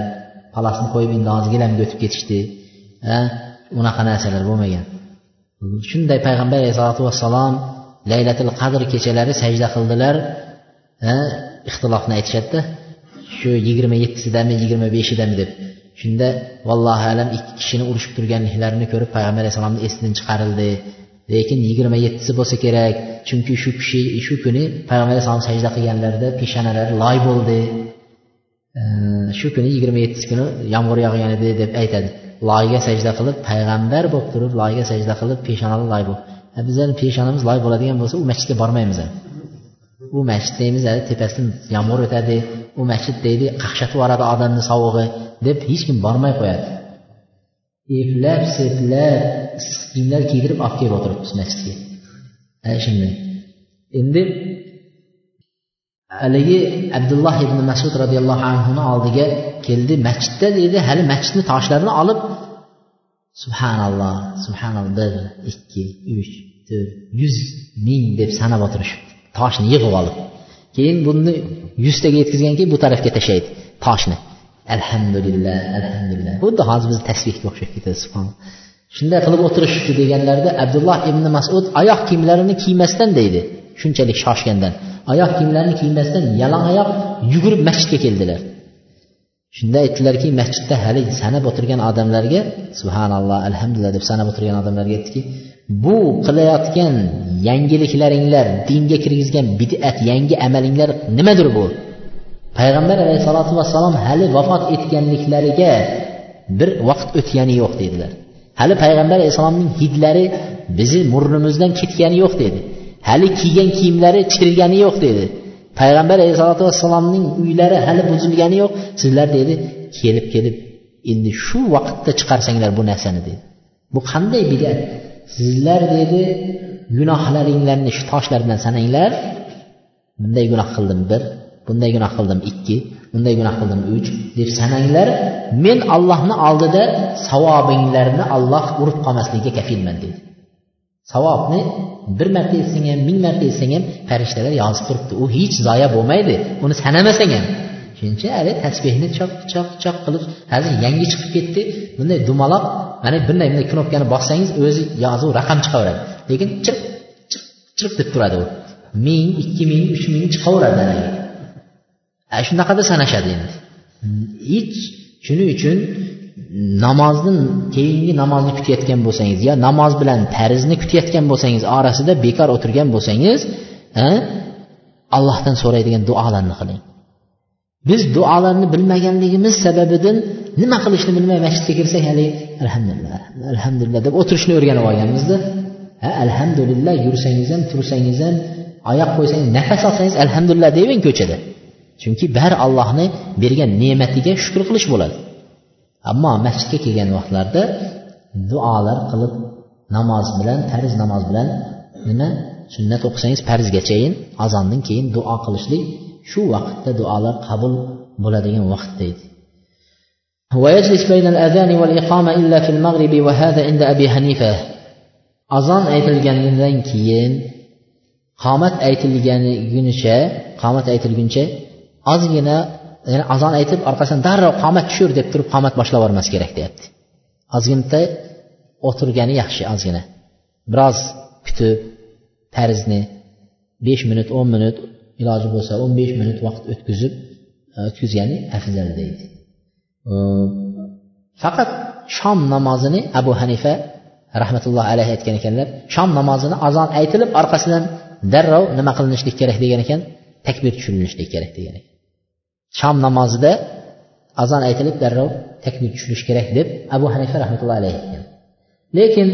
palasni qo'yib endi hozir gilamga o'tib ketishdi unaqa narsalar bo'lmagan. Shunday payg'ambar alayhisalotu vassalom laylatil qadr kechalari sajda qildilar. Ixtilofni aytishadida shu yigirma yettisidami yigirma beshidami deb. Shunda vallohu alam ikki kishini urushib turganliklarini ko'rib payg'ambar alayhissalomni esidan chiqarildi. Lekin yigirma yettisi bo'lsa kerak chunki shu kishi shu kuni payg'ambar alayhissalom sajda qilganlarida peshonalari loy bo'ldi. Shu kuni yigirma yettisi kuni yomg'ir yog'gan edi deb aytadi. Loyga sajda qilib payg'ambar bo'lib turib loyga sajda qilib peshonali loy bo'lib e, bizani peshonamiz loy bo'ladigan bo'lsa u masjidga bormaymiz. U masjid deymiz e, tepasidan yomg'ir o'tadi. U masjid deydi qaqshatib yuboradi odamni sovug'i deb hech kim bormay qo'yadi. Eplab seplab issiq kiyimlar kiydirib olib kelib o'tiribmiz masjidga. Ana shunday. Endi haligi abdulloh ibn masud roziyallohu anhuni oldiga keldi masjidda deydi hali masjidni toshlarini olib subhanalloh subhanalloh bir ikki uch to'rt yuz ming deb sanab o'tirishibdi. Toshni yig'ib olib. Keyin buni yuztaga yetkazgan keyin bu tarafga tashlaydi toshni. Alhamdulillah alhamdulillah. Xuddi hozir biz tasbehga o'xshab ketadi subhanalloh. Shunday qilib o'tirishibdi deganlarida abdulloh ibn masud oyoq kiyimlarini kiymasdan deydi shunchalik shoshgandan. Oyoq kiyimlarini kiymasdan yalang oyoq yugurib masjidga keldilar. Shunda aytdilarki masjidda hali sanab o'tirgan odamlarga subhanalloh alhamdulillah deb sanab o'tirgan odamlarga aytdiki bu qilayotgan yangiliklaringlar dinga kirgizgan bid'at yangi amalinglar nimadir bu? Payg'ambar alayhissalotu vassalom hali vafot etganliklariga bir vaqt o'tgani yo'q dedilar. Hali payg'ambar alayhissalomning hidlari bizni murnimizdan ketgani yo'q dedi. Hali kiygan kiyimlari chirgani yo'q dedi. Payg'ambar alayhisalotu vassalomning uylari hali buzilgani yo'q. Sizlar dedi kelib kelib endi shu vaqtda chiqarsanglar bu narsani dedi. Bu qanday bidat? Sizlar dedi gunohlaringlarni shu toshlar bilan sananglar. Bunday gunoh qildim bir bunday gunoh qildim ikki bunday gunoh qildim uch deb sananglar. Men allohni oldida savobinglarni alloh urib qolmasligiga kafilman dedi. Savobni bir marta etsang ham ming marta etsang ham farishtalar yozib turibdi. U hech zoya bo'lmaydi. Uni sanamasang ham. Shuning uchun hali tasbehni choq choq choq qilib hozir yangi chiqib ketdi. Bunday dumaloq mana bunday bunday knopkani bossangiz o'zi yozuv raqam chiqaveradi. Lekin chirq chirq chirq deb turadi u. Ming ikki ming uch ming chiqaveradi shunaqada sanashadi endi. Hech shuning uchun namozni keyingi namozni kutayotgan bo'lsangiz yo namoz bilan farzni kutayotgan bo'lsangiz orasida bekor o'tirgan bo'lsangiz allohdan so'raydigan duolarni qiling. Biz duolarni bilmaganligimiz sababidan nima qilishni bilmay masjidga kirsak haligi alhamdulillah alhamdulillah deb o'tirishni o'rganib olganmizda ha alhamdulillah yursangiz ham tursangiz ham oyoq qo'ysangiz nafas olsangiz alhamdulillah deyvering ko'chada. Chunki bari allohni bergan ne'matiga shukur qilish bo'ladi. ammo masjidga kelgan vaqtlarda duolar qilib namoz bilan farz namoz bilan nima sunnat o'qisangiz farzgachayin azondan keyin duo qilishlik shu vaqtda duolar qabul bo'ladigan vaqt deydi ويجلس بين الأذان والإقامة إلا في المغرب وهذا عند أبي حنيفة azon aytilganidan keyin qomat aytilgunicha qomat aytilguncha ozgina ya'ni azon aytib orqasidan darrov qomat tushur deb turib qomat boshlab yubormas kerak deyapti. Ozginta o'tirgani yaxshi ozgina. Biroz kutib tarzni besh minut o'n minut iloji bo'lsa o'n besh minut vaqt o'tkazib e, o'tkazgani afzal deydi. E, faqat shom namozini abu hanifa rahmatullohi alayhi aytgan ekanlar shom namozini azon aytilib orqasidan darrov nima qilinishlik kerak degan ekan? Takbir tushirilishlik kerak degan ekan. Shom namozida azon aytilib darrov takbir tushirish kerak deb abu hanifa rahmatullohi alayhi aytgan. Lekin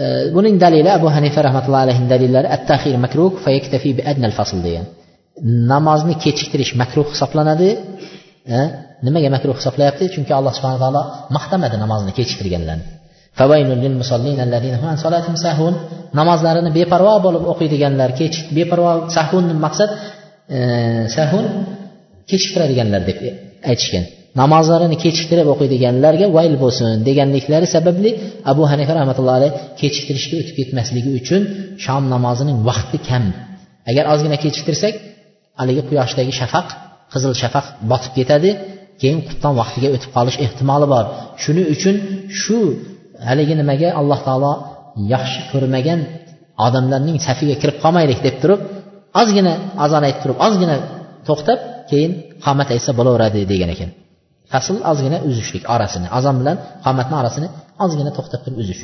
e, buning dalili abu hanifa rahmatullohi alayhini dalillari at tahir makruh fayaktafi bi adnal fasl degan. Namozni kechiktirish makruh hisoblanadi. E, nimaga makruh hisoblayapti? Chunki alloh subhana taolo maqtamadi namozni kechiktirganlarni. Namozlarini beparvo bo'lib o'qiydiganlar kechik beparvo sahun maqsad e, sahun kechiktiradiganlar deb aytishgan. Namozlarini kechiktirib o'qiydiganlarga vayl bo'lsin deganliklari sababli abu hanifa rahmatullohi alayh kechiktirishga o'tib ketmasligi uchun shom namozining vaqti kam. Agar ozgina kechiktirsak haligi quyoshdagi shafaq qizil shafaq botib ketadi keyin qubton vaqtiga o'tib qolish ehtimoli bor. Shuning uchun shu haligi nimaga alloh taolo yaxshi ko'rmagan odamlarning safiga kirib qolmaylik deb turib ozgina azon aytib turib ozgina to'xtab keyin qomat aytsa bo'laveradi degan ekan. Fasl ozgina uzishlik orasini azon bilan qomatni orasini ozgina to'xtab turib uzish.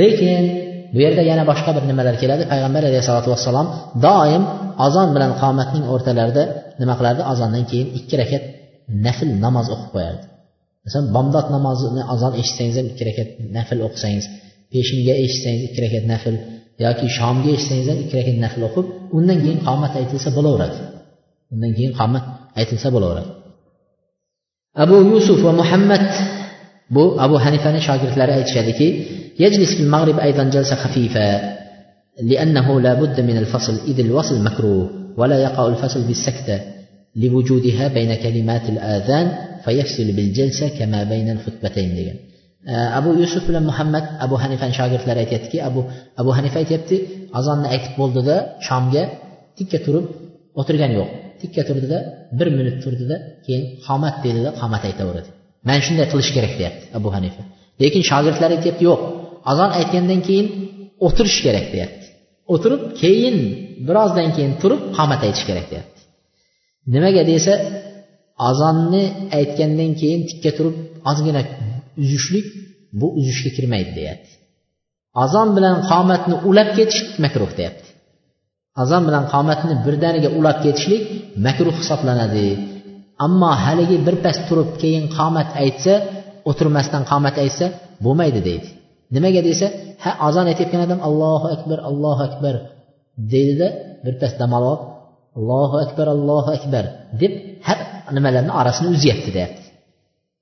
Lekin bu yerda yana boshqa bir nimalar keladi. Payg'ambar alayhisalotu vassalom doim azon bilan qomatning o'rtalarida nima qilardi azondan keyin ikki rakat nafl namoz o'qib qo'yardi. Masalan bomdod namozini azon eshitsangiz ham ikki rakat nafl o'qisangiz peshinga eshitsangiz ikki rakat nafl yoki shomga eshitsangiz ham ikki rakat nafl o'qib undan keyin qomat aytilsa bo'laveradi. Undan keyin qomat aytilsa bo'laveradi abu yusuf va muhammad bu abu hanifani shogirdlari aytishadiki يجلس في المغرب أيضا جلسة خفيفة لأنه لا بد من الفصل إذ الوصل مكروه ولا يقع الفصل بالسكتة لوجودها بين كلمات الآذان فيفصل بالجلسة كما بين الخطبتين degan abu yusuf bilan muhammad abu hanifani shogirdlari aytyaptiki abu abu hanifa aytyapti azonni aytib bo'ldida shomga tikka turib o'tirgani yo'q tikka turdida bir minut turdida keyin qomat dedida qomat aytaveradi. Mana shunday qilish kerak deyapti abu hanifa. Lekin shogirdlar aytyapti yo'q azon aytgandan keyin o'tirish kerak deyapti. O'tirib keyin birozdan keyin turib qomat aytish kerak deyapti. Nimaga desa azonni aytgandan keyin tikka turib ozgina uzishlik bu uzishga kirmaydi deyapti. Azon bilan qomatni ulab ketish makruh deyapti. Azon bilan qomatni birdaniga ulab ketishlik makruh hisoblanadi. Ammo haligi birpas turib keyin qomat aytsa o'tirmasdan qomat aytsa bo'lmaydi deydi. Nimaga desa ha azon aytayotgan odam allohu akbar allohu akbar deydida birpas dam olib allohu akbar allohu akbar deb har nimalarni orasini uzyapti deyapti.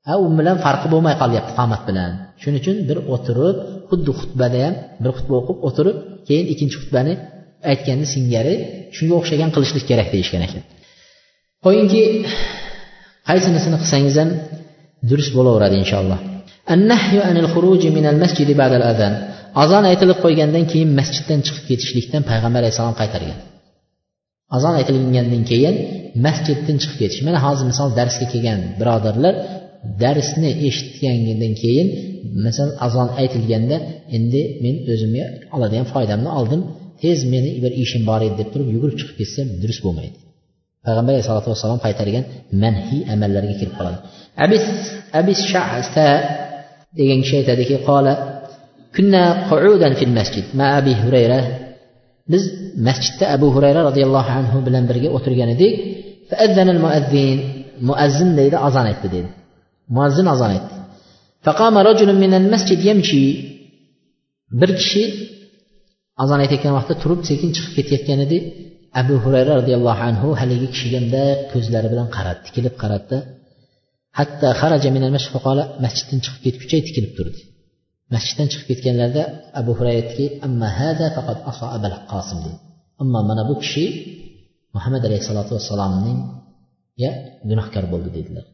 Ha u bilan farqi bo'lmay qolyapti qomat bilan. Shuning uchun bir o'tirib xuddi xutbada ham bir xutba o'qib o'tirib keyin ikkinchi xutbani aytgani singari shunga o'xshagan qilishlik kerak deyishgan ekan. Qo'yingki qaysinisini qilsangiz ham durust bo'laveradi inshaalloh. Azon aytilib qo'ygandan keyin masjiddan chiqib ketishlikdan payg'ambar alayhissalom qaytargan. Azon aytilgandan keyin masjiddan chiqib ketish. Mana hozir misol darsga kelgan birodarlar darsni eshitgandan keyin masalan azon aytilganda endi men o'zimga oladigan foydamni oldim. tez meni bir ishim bor edi deb turib yugurib chiqib ketsam durust bo'lmaydi payg'ambar alayhisalotu vassalom qaytargan manhiy amallarga kirib qoladi abis abis shasa degan kishi aytadiki qola kunna qu'udan fil masjid ma abi hurayra biz masjidda abu hurayra roziyallohu anhu bilan birga o'tirgan edik muazzin deydi azon aytdi deydi muazzin azon aytdi فقام رجل من المسجد يمشي bir kishi azon aytayotgan vaqtda turib sekin chiqib ketayotgan edi. Abu hurayra roziyallohu anhu haligi kishiga bunday ko'zlari bilan qaradi tikilib qaradida. Hatto haraja minal masjiddan chiqib ketguncha tikilib turdi. Masjiddan chiqib ketganlarida abu hurayra aytdiki amma hada faqat aso abal qosim dedi. Ammo mana bu kishi muhammad alayhissalotu vassalomning gunohkor bo'ldi dedilar.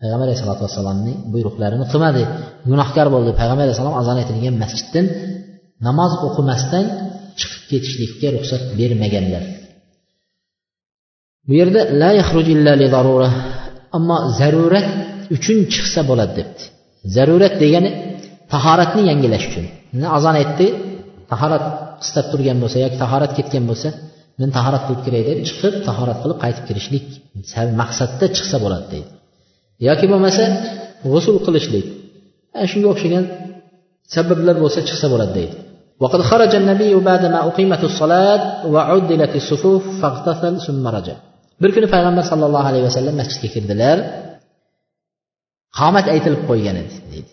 Payg'ambar alayhisalotu vassalomning buyruqlarini qilmadi gunohkor bo'ldi payg'ambar alayhissalom azon aytilgan masjiddan namoz o'qimasdan chiqib ketishlikka ruxsat bermaganlar. Bu yerda la li zarura ammo zarurat uchun chiqsa bo'ladi debdi. Zarurat degani tahoratni yangilash uchun. Azon aytdi tahorat qistab turgan bo'lsa yoki tahorat ketgan bo'lsa men tahorat qilib kiray deb chiqib tahorat qilib qaytib kirishlik maqsadda chiqsa bo'ladi deydi. Yoki bo'lmasa g'usul qilishlik. Shunga o'xshagan sabablar bo'lsa chiqsa bo'ladi deydi. وقد خرج النبي بعدما أقيمت الصلاة وعدلت الصفوف فاغتسل ثم رجع bir kuni payg'ambar sallallohu alayhi vasallam masjidga kirdilar qomat aytilib qo'ygan edi deydi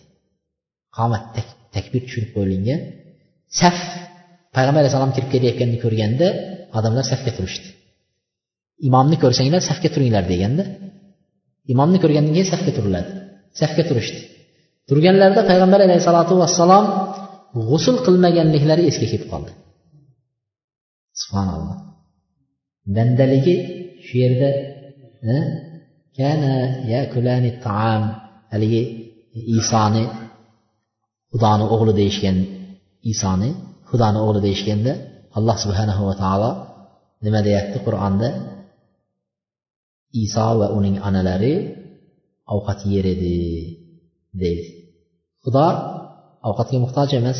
qomat takbir tushirib qo'yilgan saf payg'ambar alayhissalom kirib kelayotganini ko'rganda odamlar safga turishdi imomni ko'rsanglar safga turinglar deganda imomni ko'rgandan keyin safga turiladi safga turishdi turganlarida payg'ambar alayhissalotu vassalom g'usul qilmaganliklari esga kelib qoldi. Subhanalloh. Bandaligi shu yerda e, kana yakulani taam haligi isoni xudoni o'g'li deyishgan isoni xudoni o'g'li deyishganda alloh subhanahu va taolo nima deyapti qur'onda? Iso va uning onalari ovqat yer edi deydi. Xudo ovqatga muhtoj emas.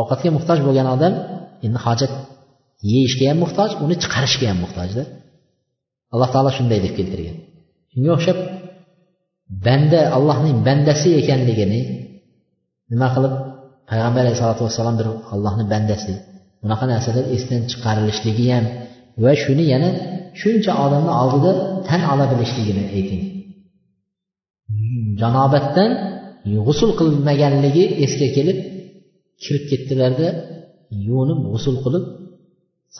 Ovqatga muhtoj bo'lgan odam endi hojat yeyishga ham muhtoj uni chiqarishga ham muhtojda alloh taolo shunday deb keltirgan. Shunga o'xshab banda allohning bandasi ekanligini nima qilib? Payg'ambar alayhisalotu vassalom bir allohni bandasi. Bunaqa narsalar esdan chiqarilishligi ham va shuni yana shuncha odamni oldida tan ola bilishligini ayting. Janobatdan g'usul qilmaganligi esga kelib kirib ketdilarda yuvinib g'usul qilib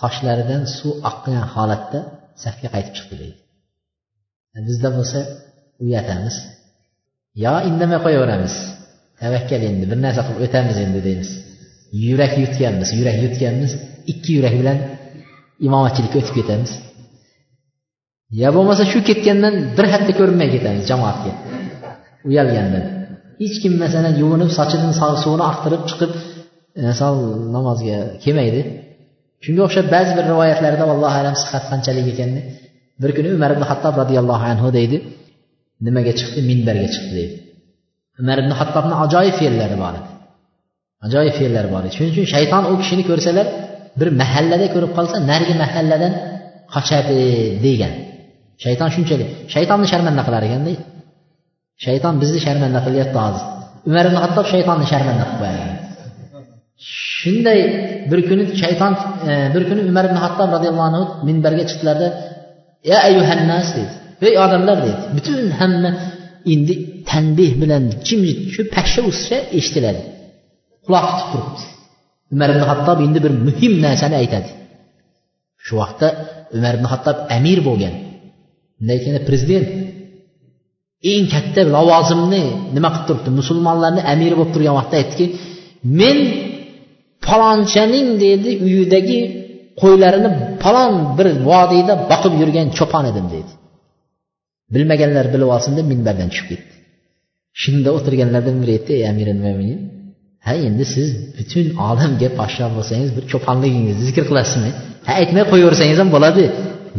sochlaridan suv oqqan holatda safga qaytib chiqdi deydi. Bizda bo'lsa uyatamiz. Yo indamay qo'yaveramiz. Tavakkal endi bir narsa qilib o'tamiz endi deymiz. Yurak yutganmiz yurak yutganmiz ikki yurak bilan imomatchilikka o'tib ketamiz. Yo bo'lmasa shu ketgandan bir hafta ko'rinmay ketamiz jamoatga. Uyalgandan. Hech kim masalan yuvinib sochini suvini oqtirib chiqib e, misol namozga kelmaydi. Shunga o'xshab ba'zi bir rivoyatlarda allohu alam sihat qanchalik ekanini bir kuni umar ibn hattob roziyallohu anhu deydi nimaga chiqdi? Minbarga chiqdi deydi. Umar ibn hattobni ajoyib fe'llari bor edi. Ajoyib fe'llari bor edi. Shuning uchun shayton u kishini ko'rsalar bir mahallada ko'rib qolsa narigi mahalladan qochadi degan shayton shunchalik shaytonni sharmanda qilar ekan deydi. Shayton bizni sharmanda qilyapti hozir. Umar ibn hattob shaytonni sharmanda qilib qo'ygan shunday bir kuni shayton e, bir kuni umar ibn hattob roziyallohu anhu minbarga chiqdilarda ya ayyuhannas dedi. Ey odamlar dedi. Butun hamma endi tanbeh bilan jimjit shu pashsha ussa eshitiladi quloq tutib turibdi. Umar ibn hattob endi bir muhim narsani aytadi. Shu vaqtda umar ibn hattob amir bo'lgan. Undan keyin prezident eng katta lavozimni nima qilib turibdi? Musulmonlarni amiri bo'lib turgan vaqtda aytdiki men palonchaning deydi uyidagi qo'ylarini palon bir vodiyda boqib yurgan cho'pon edim deydi bilmaganlar bilib olsin deb minbardan tushib ketdi. Shunda o'tirganlardan biri aytdi ey amir mo'minin ha endi siz butun olamga podshoh bo'lsangiz bir cho'ponligingizni zikr qilasizmi? Ha aytmay qo'yaversangiz ham bo'ladi.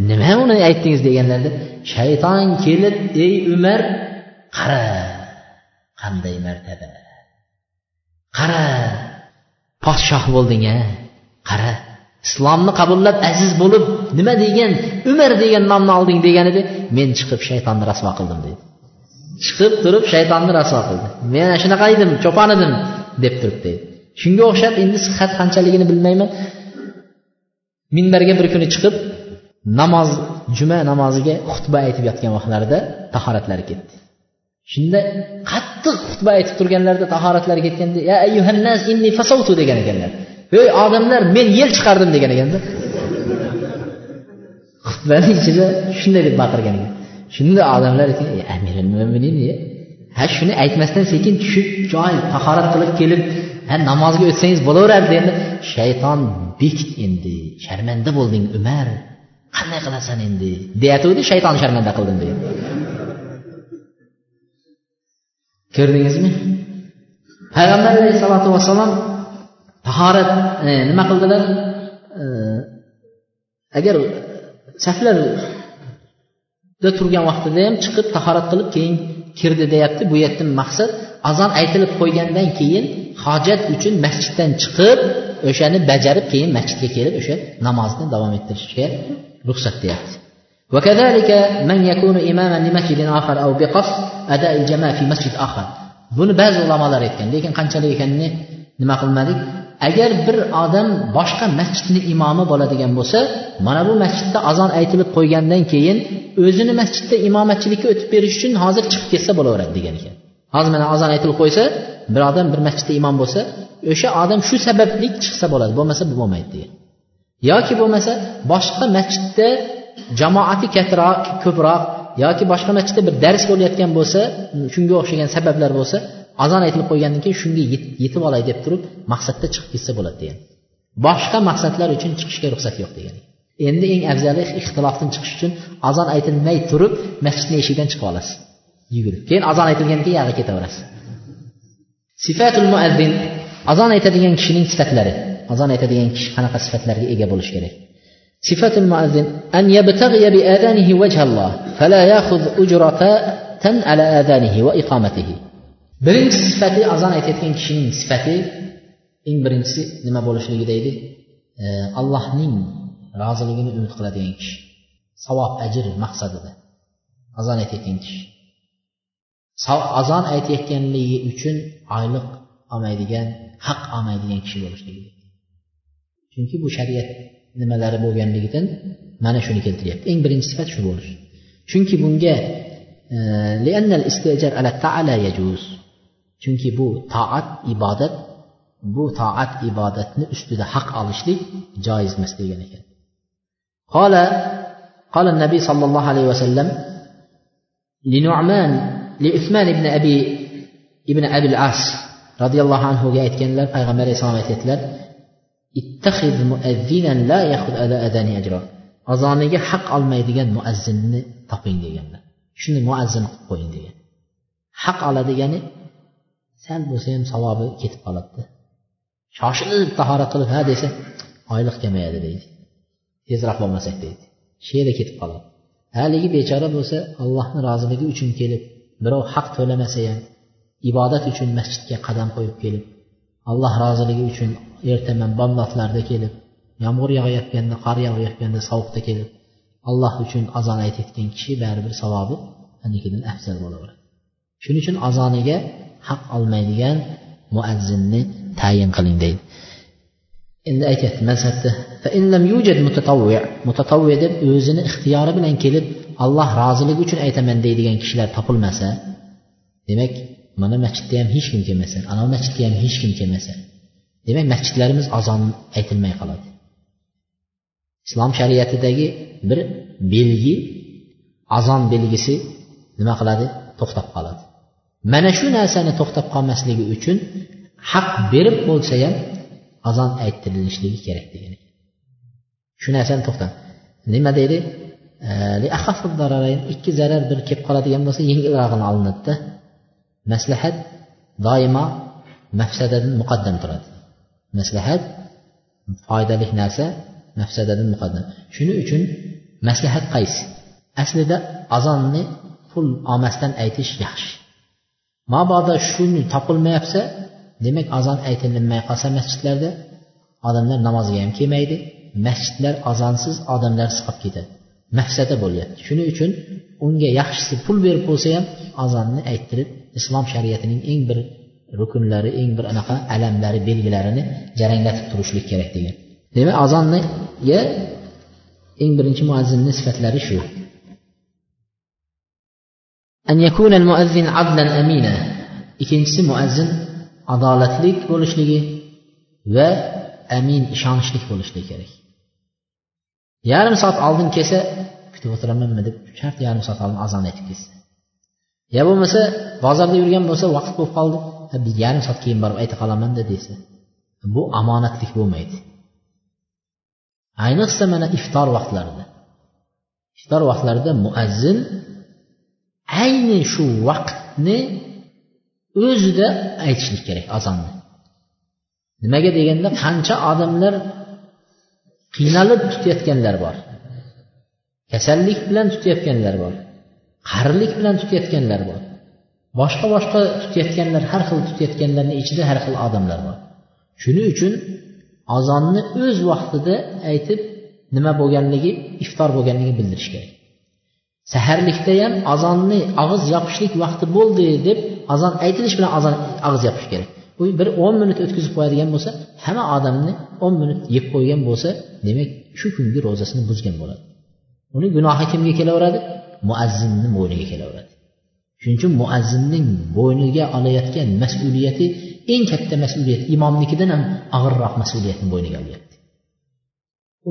Nima uni aytdingiz deganlarida shayton kelib ey umar qara qanday martaba qara podshoh bo'lding a qara islomni qabullab aziz bo'lib nima degan umar degan nomni olding degan edi men chiqib shaytonni rasvo qildim deydi chiqib turib shaytonni rasvo qildi. Men shunaqa edim cho'pon edim deb turib deydi shunga o'xshab endi sihat qanchaligini bilmayman. Minbarga bir kuni chiqib namoz juma namoziga xutba aytib yotgan vaqtlarida tahoratlari ketdi. Shunda qattiq xutba aytib turganlarida tahoratlari ketganda ya ayyuhannas inni fasavtu degan ekanlar. Ey odamlar men yel chiqardim degan ekanda. *laughs* Xutbani ichida shunday deb baqirgan ekan. Shunda odamlar aytgan amiril mo'minin ha shuni aytmasdan sekin tushib joy tahorat qilib kelib ha namozga o'tsangiz bo'laveradi endi shayton bekit endi sharmanda bo'lding umar. Qanday qilasan endi? Deyatuvdi shayton sharmanda qildim deydi ko'rdingizmi? Payg'ambar alayhissalotu vassalom tahorat e, nima qildilar? E, agar saflarda turgan vaqtida ham chiqib tahorat qilib keyin kirdi deyapti. Bu yerdan maqsad azon aytilib qo'ygandan keyin hojat uchun masjiddan chiqib o'shani bajarib keyin masjidga kelib o'sha namozni davom ettirishga ruxsat deyapti وكذلك من يكون إماما لمسجد آخر أو بقصد أداء الجماعة في مسجد آخر buni ba'zi ulamolar aytgan lekin qanchalik ekanini nima qilmadik agar bir odam boshqa masjidni imomi bo'ladigan bo'lsa mana bu masjidda azon aytilib qo'ygandan keyin o'zini masjidda imomatchilikka o'tib berish uchun hozir chiqib ketsa bo'laveradi degan ekan hozir mana azon aytilib qo'ysa bir odam bir masjidda imom bo'lsa o'sha odam shu sababli chiqsa bo'ladi bo'lmasa bu bo'lmaydi degan Yoki bo'lmasa boshqa masjidda jamoati kattaroq ko'proq yoki boshqa masjidda bir dars bo'layotgan bo'lsa shunga o'xshagan sabablar bo'lsa azon aytilib qo'ygandan keyin shunga yetib olay deb turib maqsadda chiqib ketsa bo'ladi degan. Boshqa maqsadlar uchun chiqishga ruxsat yo'q degan. Endi eng afzali ixtilofdan chiqish uchun azon aytilmay turib masjidni eshigidan chiqib olasiz. Yugurib keyin azon aytilgandan keyin yog'iga ketaverasiz. Sifatul muazzin azon aytadigan kishining sifatlari. azon aytadigan kishi qanaqa sifatlarga ega bo'lishi kerak. Sifatul muazzin an yabtaghiya bi adanihi wajhalloh fala ya'khudh tan ala adanihi va iqomatihi birinchi sifati azon aytayotgan kishining sifati eng birinchisi nima bo'lishligida edi? E, Allohning roziligini umid qiladigan kishi. Savob ajr maqsadida. Azon aytayotgan kishi. Azon aytayotganligi uchun oyliq olmaydigan haq olmaydigan kishi bo'lishligi chunki bu shariat nimalari bo'lganligidan mana shuni keltiryapti eng birinchi sifat shu bo'lishi chunki bunga chunki bu toat ibodat bu toat ibodatni ustida haq olishlik joiz emas degan ekan قال قال النبي صلى الله عليه وسلم لنعمان لعثمان بن أبي ابن أبي العاص رضي الله عنه aytganlar payg'ambar alayhissalom aytyaptilar ittaxiz muazzinan la yaxud ala adani ajro azoniga haq olmaydigan muazzinni toping deganlar. Shuni muazzin qilib qo'ying degan. Haq oladigani sal bo'lsa ham savobi ketib qoladida. Shoshilib tahorat qilib ha desa oylik kamayadi deydi. Tezroq bo'lmasak deydi. She'ri ketib qoladi. Haligi bechora bo'lsa allohni roziligi uchun kelib birov haq to'lamasa ham ibodat uchun masjidga qadam qo'yib kelib alloh roziligi uchun ertaman bomdodlarda kelib yomg'ir yog'ayotganda qor yog'ayotganda sovuqda kelib alloh uchun azon aytayotgan kishi baribir savobi anikidan afzal bo'laveradi shuning uchun azoniga haq olmaydigan muazzinni tayin qiling deydi. Endi aytyapti mazhabda mutatavvi deb o'zini ixtiyori bilan kelib alloh roziligi uchun aytaman deydigan kishilar topilmasa demak mana masjidda ham hech kim kelmasa anavi masjidga ham hech kim kelmasa demak masjidlarimiz azon aytilmay qoladi. Islom shariatidagi bir belgi azon belgisi nima qiladi? To'xtab qoladi. Mana shu narsani to'xtab qolmasligi uchun haq berib bo'lsa ham azon aytirilishligi kerak degan shu narsani to'xtat nima deydi? Ikki zarar bir kelib qoladigan bo'lsa yengilrog'ini olinadida maslahat doimo mafsadadan muqaddam turadi. Maslahat foydali narsa mafsadadan muqaddam. Shuning uchun maslahat qaysi? Aslida azonni pul olmasdan aytish yaxshi. Mabodo shuni topilmayapsa demak azon aytilinmay qolsa masjidlarda odamlar namozga ham kelmaydi. Masjidlar azonsiz odamlar siqib ketadi. Mafsada bo'lyapti. Shuning uchun unga yaxshisi pul berib bo'lsa ham azonni ayttirib islom shariatining eng bir rukunlari eng bir anaqa alamlari belgilarini jaranglatib turishlik kerak degan demak azonniga eng birinchi muazzinni sifatlari shu أن يكون المؤذن عدلا أمينا ikkinchisi muazzin adolatlik bo'lishligi va amin ishonchli bo'lishligi kerak yarim soat oldin kelsa kutib o'tiramanmi deb shart yarim soat oldin azon aytib kelsa yo bo'lmasa bozorda yurgan bo'lsa vaqt bo'lib qoldi. Yarim soat keyin borib ayta qolamanda desa bu omonatlik bo'lmaydi. Ayniqsa mana iftor vaqtlarida. Iftor vaqtlarida muazzin ayni shu vaqtni o'zida aytishlik kerak azonni nimaga deganda qancha odamlar qiynalib tutayotganlar bor. Kasallik bilan tutayotganlar bor. Qarilik bilan tutayotganlar bor. Boshqa boshqa tutayotganlar har xil tutayotganlarni ichida har xil odamlar bor. Shuning uchun azonni o'z vaqtida aytib nima bo'lganligi iftor bo'lganligini bildirish kerak. Saharlikda ham azonni og'iz yopishlik vaqti bo'ldi deb azon aytilish bilan azon og'iz yopish kerak. U bir o'n minut o'tkazib qo'yadigan bo'lsa hamma odamni o'n minut yeb qo'ygan bo'lsa demak shu kungi ro'zasini buzgan bo'ladi. Uni gunohi kimga kelaveradi? Muazzinni bo'yniga kelaveradi. Shuning uchun muazzinning bo'yniga olayotgan mas'uliyati eng katta mas'uliyat imomnikidan ham og'irroq mas'uliyatni bo'yniga olyapti.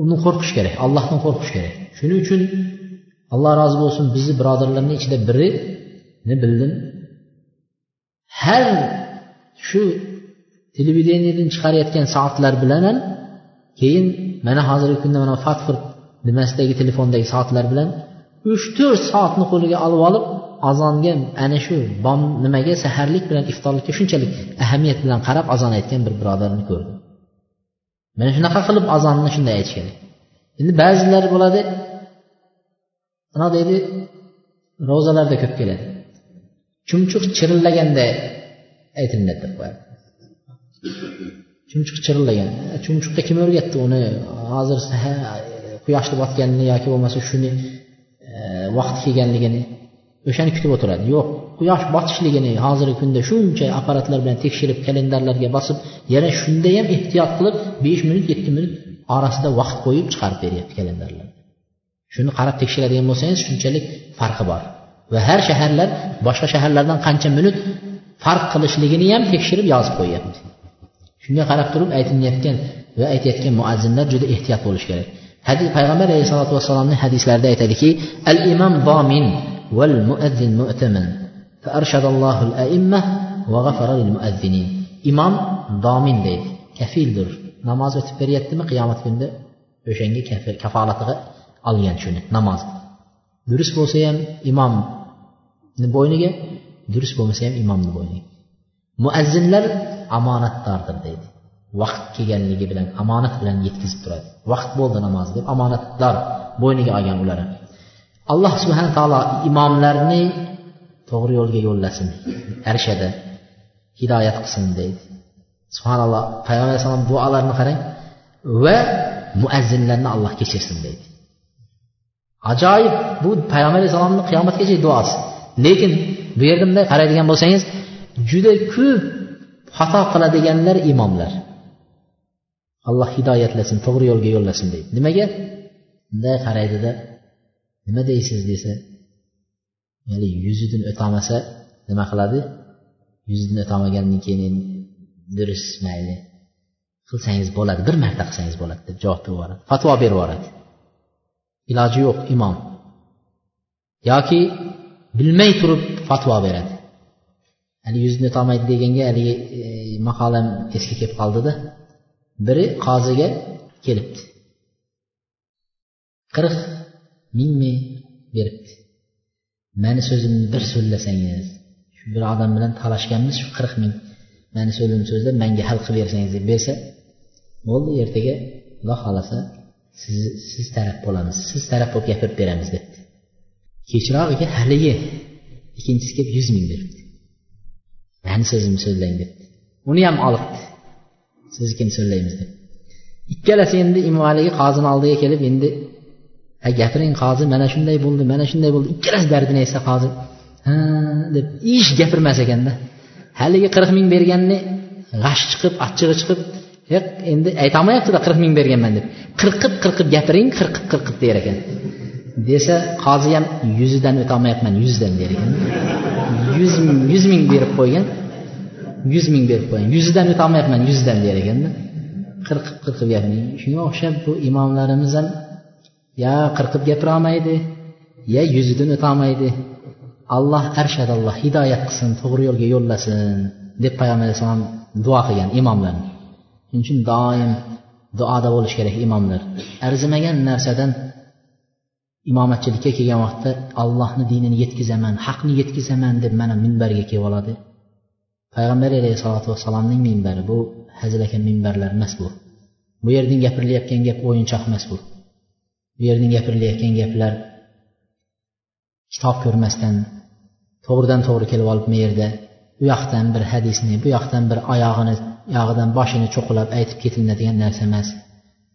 Uni qo'rqish kerak allohdan qo'rqish kerak. Shuning uchun alloh rozi bo'lsin bizni birodarlarni ichida birini bildim. Har shu televideniyadan chiqarayotgan soatlar bilan ham keyin mana hozirgi kunda mana fatford nimasidagi telefondagi soatlar bilan uch to'rt soatni qo'liga olib olib azonga ana shu bom nimaga saharlik bilan iftorlikka shunchalik ahamiyat bilan qarab azon aytgan bir birodarni ko'rdim mana shunaqa qilib azonni shunday aytish kerak. Endi ba'zilar bo'ladi ana deydi ro'zalarda ko'p keladi. Chumchuq chirillaganda aytilinadi deb qo'yadi. Chumchuq chirillagan chumchuqqa kim o'rgatdi uni? Hozir quyoshni botganini yoki bo'lmasa shuni vaqti kelganligini o'shani kutib o'tiradi. Yo'q quyosh botishligini hozirgi kunda shuncha apparatlar bilan tekshirib kalendarlarga bosib yana shunda ham ehtiyot qilib besh minut yetti minut orasida vaqt qo'yib chiqarib beryapti kalendarlar. Shuni qarab tekshiradigan bo'lsangiz shunchalik farqi bor. Va har shaharlar boshqa shaharlardan qancha minut farq qilishligini ham tekshirib yozib qo'yyapti. Shunga qarab turib aytilayotgan va aytayotgan muazzinlar juda ehtiyot bo'lish kerak. hadis payg'ambar alayhisalotu vassalomni hadislarida aytadiki al imom bomin val muazzin mu'taman فأرشد الأئمة وغفر للمؤذنين imom domin deydi kafildir namoz o'tib beryaptimi qiyomat kunida o'shanga kafolatiga olgan shuni namoz durust bo'lsa ham imomni bo'yniga durust bo'lmasa ham imomni bo'yniga muazzinlar omonatdordir deydi Vaqt kelganligi bilan omonat bilan yetkazib turadi. Vaqt bo'ldi namoz deb omonatdor bo'yniga olgan ular alloh subhana taolo imomlarni to'g'ri yo'lga yo'llasin arshada hidoyat qilsin deydi. Subhanalloh payg'ambar alayhissalom duolarini qarang va muazzinlarni alloh kechirsin deydi. Ajoyib bu payg'ambar alayhissalomni qiyomatgacha duosi. Lekin bu yerda bunday qaraydigan bo'lsangiz juda ko'p xato qiladiganlar imomlar. Alloh hidoyatlasin to'g'ri yo'lga yo'llasin deydi. Nimaga? Bunday qaraydida nima deysiz desa ya'ni yuzidan o'tolmasa nima qiladi? Yuzidan o'tolmagandan keyin endi durust mayli. Qilsangiz bo'ladi bir marta qilsangiz bo'ladi deb javob berib yuboradi. Fatvo berib yuboradi. Iloji yo'q imom. Yoki bilmay turib fatvo beradi. Hali yuzini o'tolmaydi deganga haligi e, maqolam esga kelib qoldida. Biri qoziga kelibdi. Qirq mingmi beribdi. Mani so'zimni bir so'zlasangiz shu bir odam bilan talashganmiz shu qirq ming mani so'zimni so'zlab menga hal qilib bersangiz deb bersa bo'ldi ertaga xudo xohlasa siz siz taraf bo'lamiz siz taraf bo'lib gapirib beramiz debdi. Kechirog'iga haligi ikkinchisi kelib yuz ming beribdi. Mani so'zimni so'zlang debdi. Uni ham olibdi. Siznikini so'laymiz deb. Ikkalasi endi imom haligi qozini oldiga kelib endi ha gapiring qozi mana shunday bo'ldi mana shunday bo'ldi. Ikkalasi dardini aytsa qozi ha deb ish gapirmas ekanda. Haligi qirq ming berganni g'ash chiqib achchig'i chiqib yo'q endi aytolmayaptida qirq ming berganman deb. Qirqib qirqib gapiring qirqib qirqib der ekan. Desa qozi ham yuzidan o'tolmayapman yuzdan der ekan. Yuz yuz ming berib qo'ygan. Yuz ming berib qo'ying. Yuzidan o'tolmayapman yuzdan der ekanda. Qirqib qirqib gapiring shunga o'xshab bu imomlarimiz ham ya qirqib gapirolmaydi ya yuzidan o'tolmaydi alloh arshadalloh hidoyat qilsin to'g'ri yo'lga yo'llasin deb payg'ambar alayhissalom duo qilgan imomlarni. Shuning uchun doim duoda bo'lishi kerak imomlar. Arzimagan narsadan imomatchilikka kelgan vaqtda allohni dinini yetkazaman haqni yetkazaman deb mana minbarga kelib oladi. Payg'ambar alayhissalotu vassalomning minbari bu hazilakam minbarlar emas bu. Bu yerdan gapirilayotgan gap o'yinchoq emas bu. Bu yerdan gapirilayotgan gaplar kitob ko'rmasdan to'g'ridan to'g'ri kelib olib bu yerda u yoqdan bir hadisni bu yoqdan bir oyog'ini yog'idan boshini cho'qilab aytib ketinadigan narsa emas.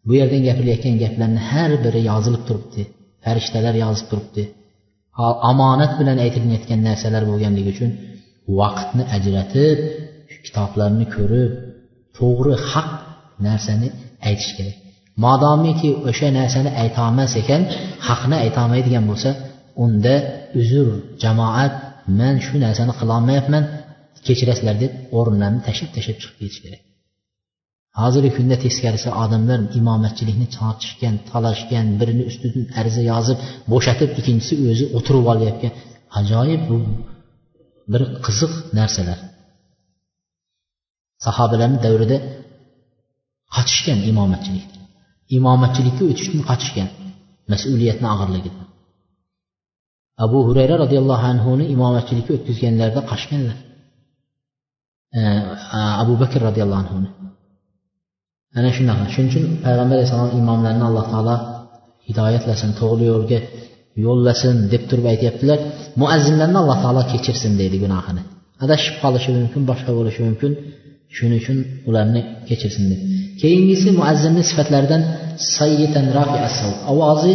Bu yerdan gapirilayotgan gaplarni har biri yozilib turibdi farishtalar yozib turibdi. Omonat bilan aytilayotgan narsalar bo'lganligi uchun vaqtni ajratib kitoblarni ko'rib to'g'ri haq narsani aytish kerak. Modomiki o'sha narsani aytolmas ekan haqni aytolmaydigan bo'lsa unda uzr jamoat man shu narsani qilolmayapman kechirasizlar deb o'rinlarni tashlab tashlab chiqib ketish kerak. Hozirgi kunda teskarisi odamlar imomatchilikni tortishgan talashgan birini ustidan ariza yozib bo'shatib ikkinchisi o'zi o'tirib olyapgan ajoyib bu. Bir qiziq narsalar. Sahobalarni davrida qochishgan imomatchilik. Imomatchilikka o'tishdan qochishgan mas'uliyatni og'irligidan abu hurayra roziyallohu anhuni imomatchilikka o'tkazganlarida qochganlar abu bakr roziyallohu anhuni. Ana shunaqa shuning uchun payg'ambar alayhissalom imomlarni alloh taolo hidoyatlasin to'g'ri yo'lga yo'llasin deb turib aytyaptilar. Muazzinlarni alloh taolo kechirsin deydi gunohini. Adashib qolishi mumkin boshqa bo'lishi mumkin. Shuning uchun ularni kechirsin deb keyingisi muazzinni sifatlaridan ovozi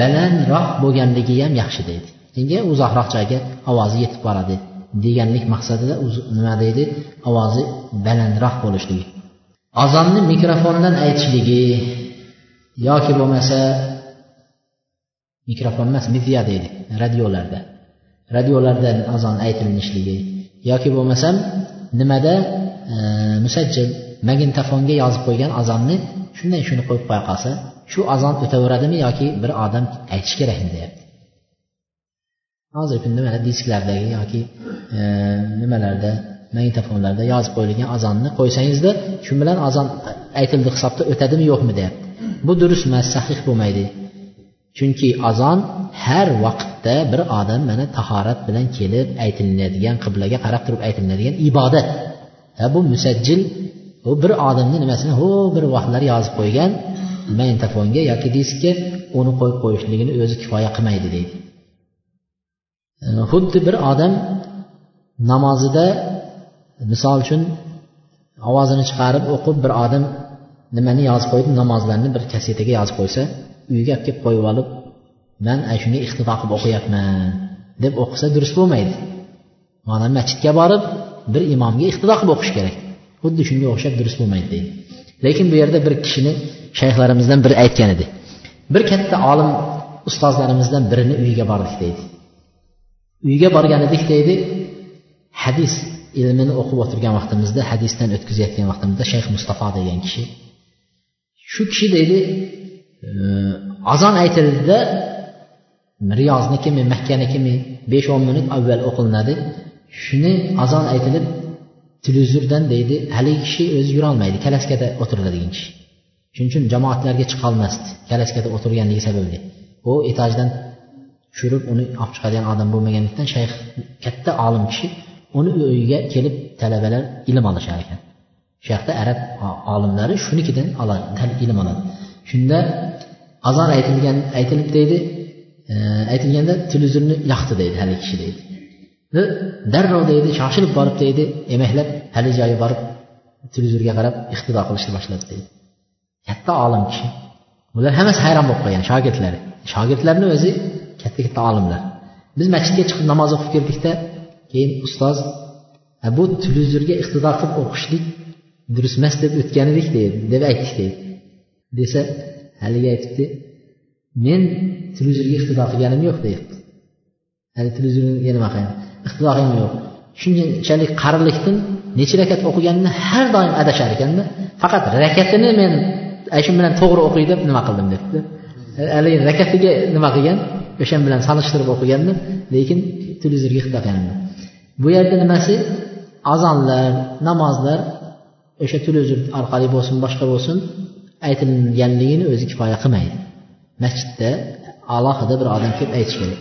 balandroq bo'lganligi ham yaxshi deydi. Nega uzoqroq joyga ovozi yetib boradi deganlik maqsadida nima deydi? Ovozi balandroq bo'lishligi. Azonni mikrofondan aytishligi yoki bo'lmasa mikrofon emas midya deydi radiolarda. Radiolarda azon aytilinishligi yoki bo'lmasam nimada e, musajjil magnitofonga yozib qo'ygan azonni shunday shuni qo'yib qo'ya qolsa shu azon o'taveradimi yoki bir odam aytishi kerakmi deyapti. Hozirgi kunda mana disklardagi yoki e, nimalarda magnitofonlarda yozib qo'yilgan azonni qo'ysangizda shu bilan azon aytildi hisobda o'tadimi yo'qmi deyapti. Bu durust emas sahih bo'lmaydi. Chunki azon har vaqtda bir odam mana tahorat bilan kelib aytilinadigan qiblaga qarab turib aytilinadigan ibodat. Ha bu musajjil u bir odamni nimasini ho bir vaqtlar yozib qo'ygan magnitofonga yoki diskga uni qo'yib qo'yishligini o'zi kifoya qilmaydi deydi. Xuddi bir odam namozida misol uchun ovozini chiqarib o'qib bir odam nimani yozib qo'ydi namozlarni bir kasetaga yozib qo'ysa uyga olib kelib qo'yib olib man ana shunga iqtido qilib o'qiyapman deb o'qisa durust bo'lmaydi. Mana masjidga borib bir imomga iqtido qilib o'qish kerak. Xuddi shunga o'xshab durust bo'lmaydi deydi. Lekin bu yerda bir kishini shayxlarimizdan biri aytgan edi. Bir katta olim ustozlarimizdan birini uyiga bordik deydi. Uyga borgan edik deydi. Hadis ilmini o'qib o'tirgan vaqtimizda hadisdan o'tkazayotgan vaqtimizda shayx mustafo degan kishi shu kishi deydi azon aytildida riyoznikimi makkanikimi besh o'n minut avval o'qilinadi. Shuni azon aytilib televizordan deydi haligi kishi o'zi yurolmaydi kalaskada o'tiradigan kishi. Shuning uchun jamoatlarga chiqolmasdi kalaskada o'tirganligi sababli. U etajdan tushirib uni olib chiqadigan odam bo'lmaganlikdan shayx katta olim kishi uni uyiga kelib talabalar ilm olishar ekan shu yoqda arab olimlari shunikidan ilm oladi. Shunda azon aytilgan aytilib deydi e, aytilganda televizorni yoqdi deydi haligi kishi deydi. Darrov deydi shoshilib borib deydi emaklab haligi joyga borib televizorga qarab iqtido qilishni boshladi deydi. Katta olim kishi. Bular hammasi hayron bo'lib qolgan shogirdlari. Shogirdlarni o'zi katta katta olimlar. Biz masjidga chiqib namoz o'qib keldikda keyin ustoz bu televizorga iqtido qilib o'qishlik durust emas deb o'tgan edik deydi deb aytdik deydi desa haligi aytibdi men televizorga iqtido qilganim yo'q deyapti. Hali televizorga nima qilgan iqtido qilganim yo'q. Shunchalik qarilikdan necha rakat o'qiganini har doim adashar ekanda faqat rakatini men shu bilan to'g'ri o'qiy deb nima qildim? debdi. Haligi rakatiga nima qilgan? O'shan bilan solishtirib o'qiganda lekin televizorga iqtido qilganimda bu yerda nimasi? Azonlar namozlar o'sha televizor orqali bo'lsin boshqa bo'lsin aytilganligini o'zi kifoya qilmaydi masjidda alohida bir odam kelib aytish kerak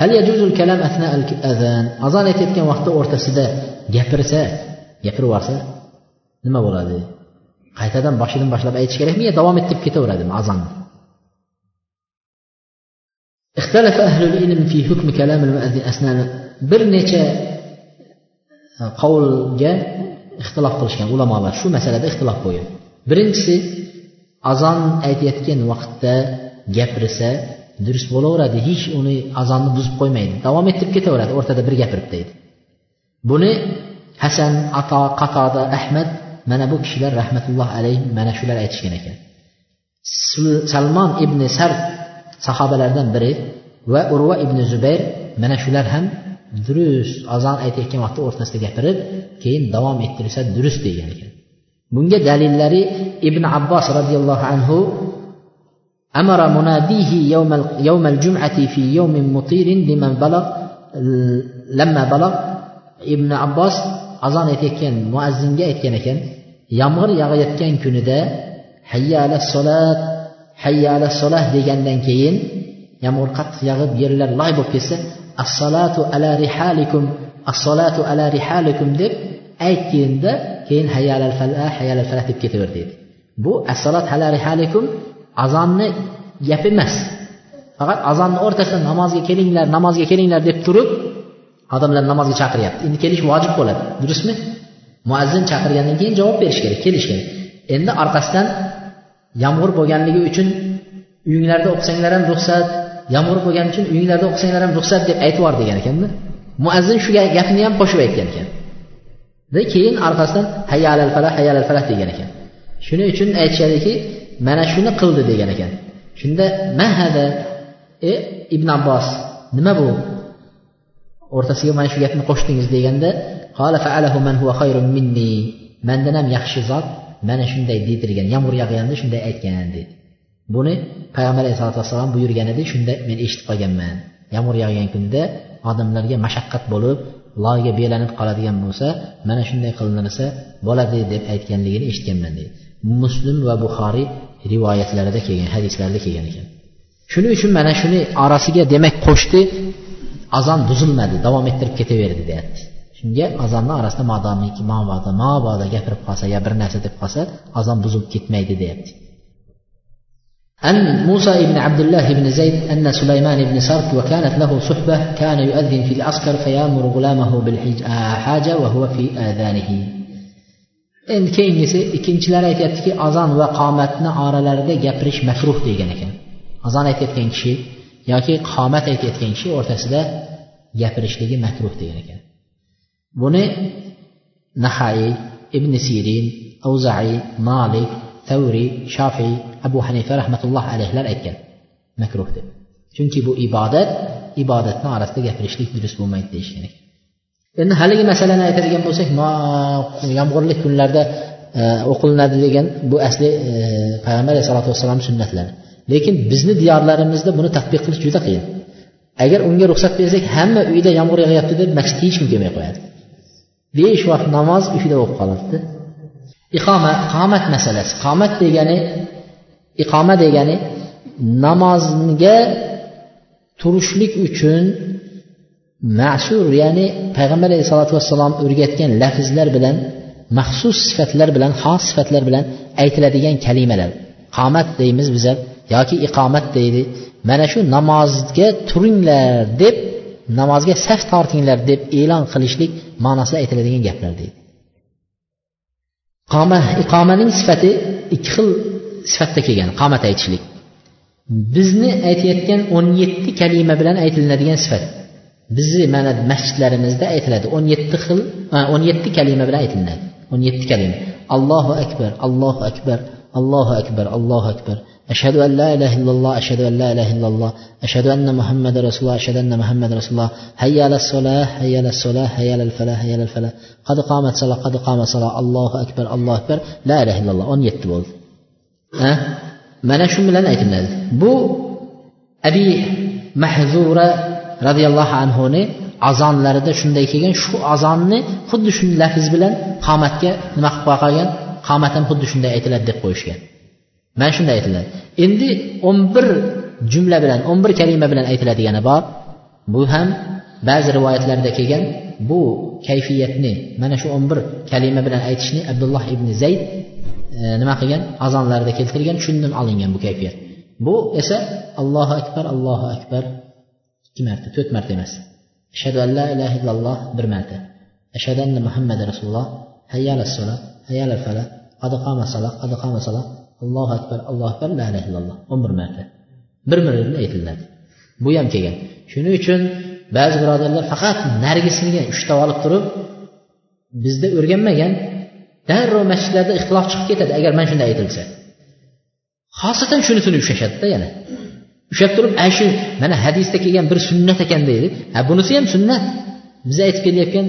hal yajuzul kalam asna al azan azon aytayotgan vaqtda o'rtasida gapirsa gapirib yuborsa nima bo'ladi qaytadan boshidan boshlab aytish kerakmi yo davom ettirib ketaveradimi azonni اختلف أهل العلم في حكم كلام المؤذن أثناء bir necha qovulga ixtilof qilishgan ulamolar shu masalada ixtilof qo'ygan birinchisi azon aytayotgan vaqtda gapirsa durust bo'laveradi hech uni azonni buzib qo'ymaydi davom ettirib ketaveradi o'rtada bir gapirib deydi. Buni hasan ato qatoda ahmad mana bu kishilar rahmatulloh alayhi mana shular aytishgan ekan. Salmon ibn sar sahobalardan biri va urva ibn zubayr mana shular ham durust azon aytayotgan vaqtda o'rtasida gapirib keyin davom ettirsa durust degan ekan. bunga dalillari ibn abbos roziyallohu anhu أمر مناديه يوم يوم الجمعة في يوم مطير لمن بلغ لما بلغ ibn abbos azon aytayotgan muazzinga aytgan ekan yomg'ir yog'ayotgan kunida hayya ala solat hayya ala solah degandan keyin yomg'ir qattiq yog'ib yerlar loy bo'lib ketsa assolatu ala rihalikum assolatu ala rihalikum deb aytganda keyin hayalal falah hayalal fala deb ketaver deydi. Bu assalot ala rihalikum azonni gapi emas. Faqat azonni o'rtasida namozga kelinglar namozga kelinglar deb turib odamlar namozga chaqiryapti. Endi kelish vojib bo'ladi. Durustmi? Muazzin chaqirgandan keyin javob berish kerak kelish kerak endi orqasidan yomg'ir bo'lganligi uchun uyinglarda o'qisanglar ham ruxsat yomg'ir bo'lgani uchun uyinglarda o'qisanglar ham ruxsat deb aytib yubor degan ekanda muazzin shu gapni ham qo'shib aytgan ekan. Keyin orqasidan hayyalal falah hayyalal falah degan ekan. Shuning uchun aytishadiki mana shuni qildi degan ekan. Shunda mahada e ibn abbos nima bu? O'rtasiga mana shu gapni qo'shdingiz deganda mandan ham yaxshi zot mana shunday deydirgan yomg'ir yog'ganda shunday aytgan dedi. Buni payg'ambar alayhisalotu vassalom buyurgan edi shunda men eshitib qolganman. Yomg'ir yog'gan kunda odamlarga mashaqqat bo'lib loyga belanib qoladigan bo'lsa mana shunday qilinsa bo'ladi deb aytganligini eshitganman deydi. Muslim va buxoriy rivoyatlarida kelgan hadislarda kelgan ekan. Shuning uchun mana shuni orasiga demak qo'shdi azon buzilmadi davom ettirib ketaverdi deyapti. Shunga azonni orasida modomiki mabodo mabodo gapirib qolsa yo bir narsa deb qolsa azon buzilib ketmaydi deyapti. عن موسى بن عبد الله بن زيد أن سليمان بن سرك وكانت له صحبة كان يؤذن في العسكر فيأمر غلامه بالحاجة وهو في آذانه endi keyingisi ikkinchilar aytyaptiki azon va qomatni oralarida gapirish makruh degan ekan azon aytayotgan kishi yoki qomat aytayotgan kishi o'rtasida gapirishligi makruh degan ekan buni nahai ibn sirin avzai malik tavriy shofiy abu hanifa rahmatulloh alayhilar aytgan makruh deb. Chunki bu ibodat ibodatni orasida gapirishlik durust bo'lmaydi deyishgan endi haligi masalani aytadigan bo'lsak yomg'irli kunlarda e, o'qilinadi degan bu asli e, payg'ambar alayhisalotu vassalom sunnatlari lekin bizni diyorlarimizda buni tadbiq qilish juda qiyin. Agar unga ruxsat bersak hamma uyda yomg'ir yog'yapti deb masjidga hech kim kelmay qo'yadi. Besh vaqt namoz uyda bo'lib qoladida iqoma qomat masalasi. Qomat degani iqoma degani namozga turishlik uchun ma'sur ya'ni payg'ambar alayhisalotu vassalom o'rgatgan lafzlar bilan maxsus sifatlar bilan xos sifatlar bilan aytiladigan kalimalar. Qomat deymiz bizlar yoki iqomat deydi. Mana shu namozga turinglar deb namozga saf tortinglar deb e'lon qilishlik ma'nosida aytiladigan gaplar deydi. Qoma iqomaning sifati ikki xil sifatda kelgan qomat aytishlik. Bizni aytayotgan o'n yetti kalima bilan aytilinadigan sifat. Bizni mana masjidlarimizda aytiladi o'n yetti xil o'n yetti kalima bilan aytilinadi. o'n yetti kalima. Allohu akbar allohu akbar allohu akbar allohu akbar. Ashhadu an la ilaha illalloh ashhadu an la ilaha illalloh. Ashhadu anna muhammad rasululloh ashhadu anna muhammad rasululloh. Hayya ala solah hayya ala solah hayya ala falah hayya ala falah qad qomat solah qad qomat solah allohu akbar allohu akbar. La ilaha illalloh. o'n yetti bo'ldi. Mana shu bilan aytiladi bu abi mahzura roziyallohu anhuni azonlarida shunday kelgan. Shu azonni xuddi shu lafz bilan qomatga nima qilib qolgan qomat ham xuddi shunday aytiladi deb qo'yishgan. Mana shunday aytiladi. Endi o'n bir jumla bilan o'n bir kalima bilan aytiladigani bor. Bu ham ba'zi rivoyatlarda kelgan. Bu kayfiyatni mana shu o'n bir kalima bilan aytishni abdulloh ibn zayd E, nima qilgan? Azonlarida keltirgan shundan olingan bu kayfiyat. Bu esa allohu akbar allohu akbar. Ikki marta to'rt marta emas. Ashhadu an la ilaha illalloh bir marta. Ashhadu anna muhammad rasululloh. Hayya sala hayyala hayya fala qad qama sola qad qama allohu akbar allohu akbar la ilaha illalloh. O'n bir marta. Bir marta aytiladi. Bu ham kelgan. Shuning uchun ba'zi birodarlar faqat narigisini ushlab olib turib bizda o'rganmagan darrov masjidlarda ixtilof chiqib ketadi agar mana shunday aytilsa. Xosatan shunisini ushlashadida yana. Ushlab turib ana shu mana hadisda kelgan bir sunnat ekan deydi. Ha bunisi ham sunnat. Biz aytib kelayotgan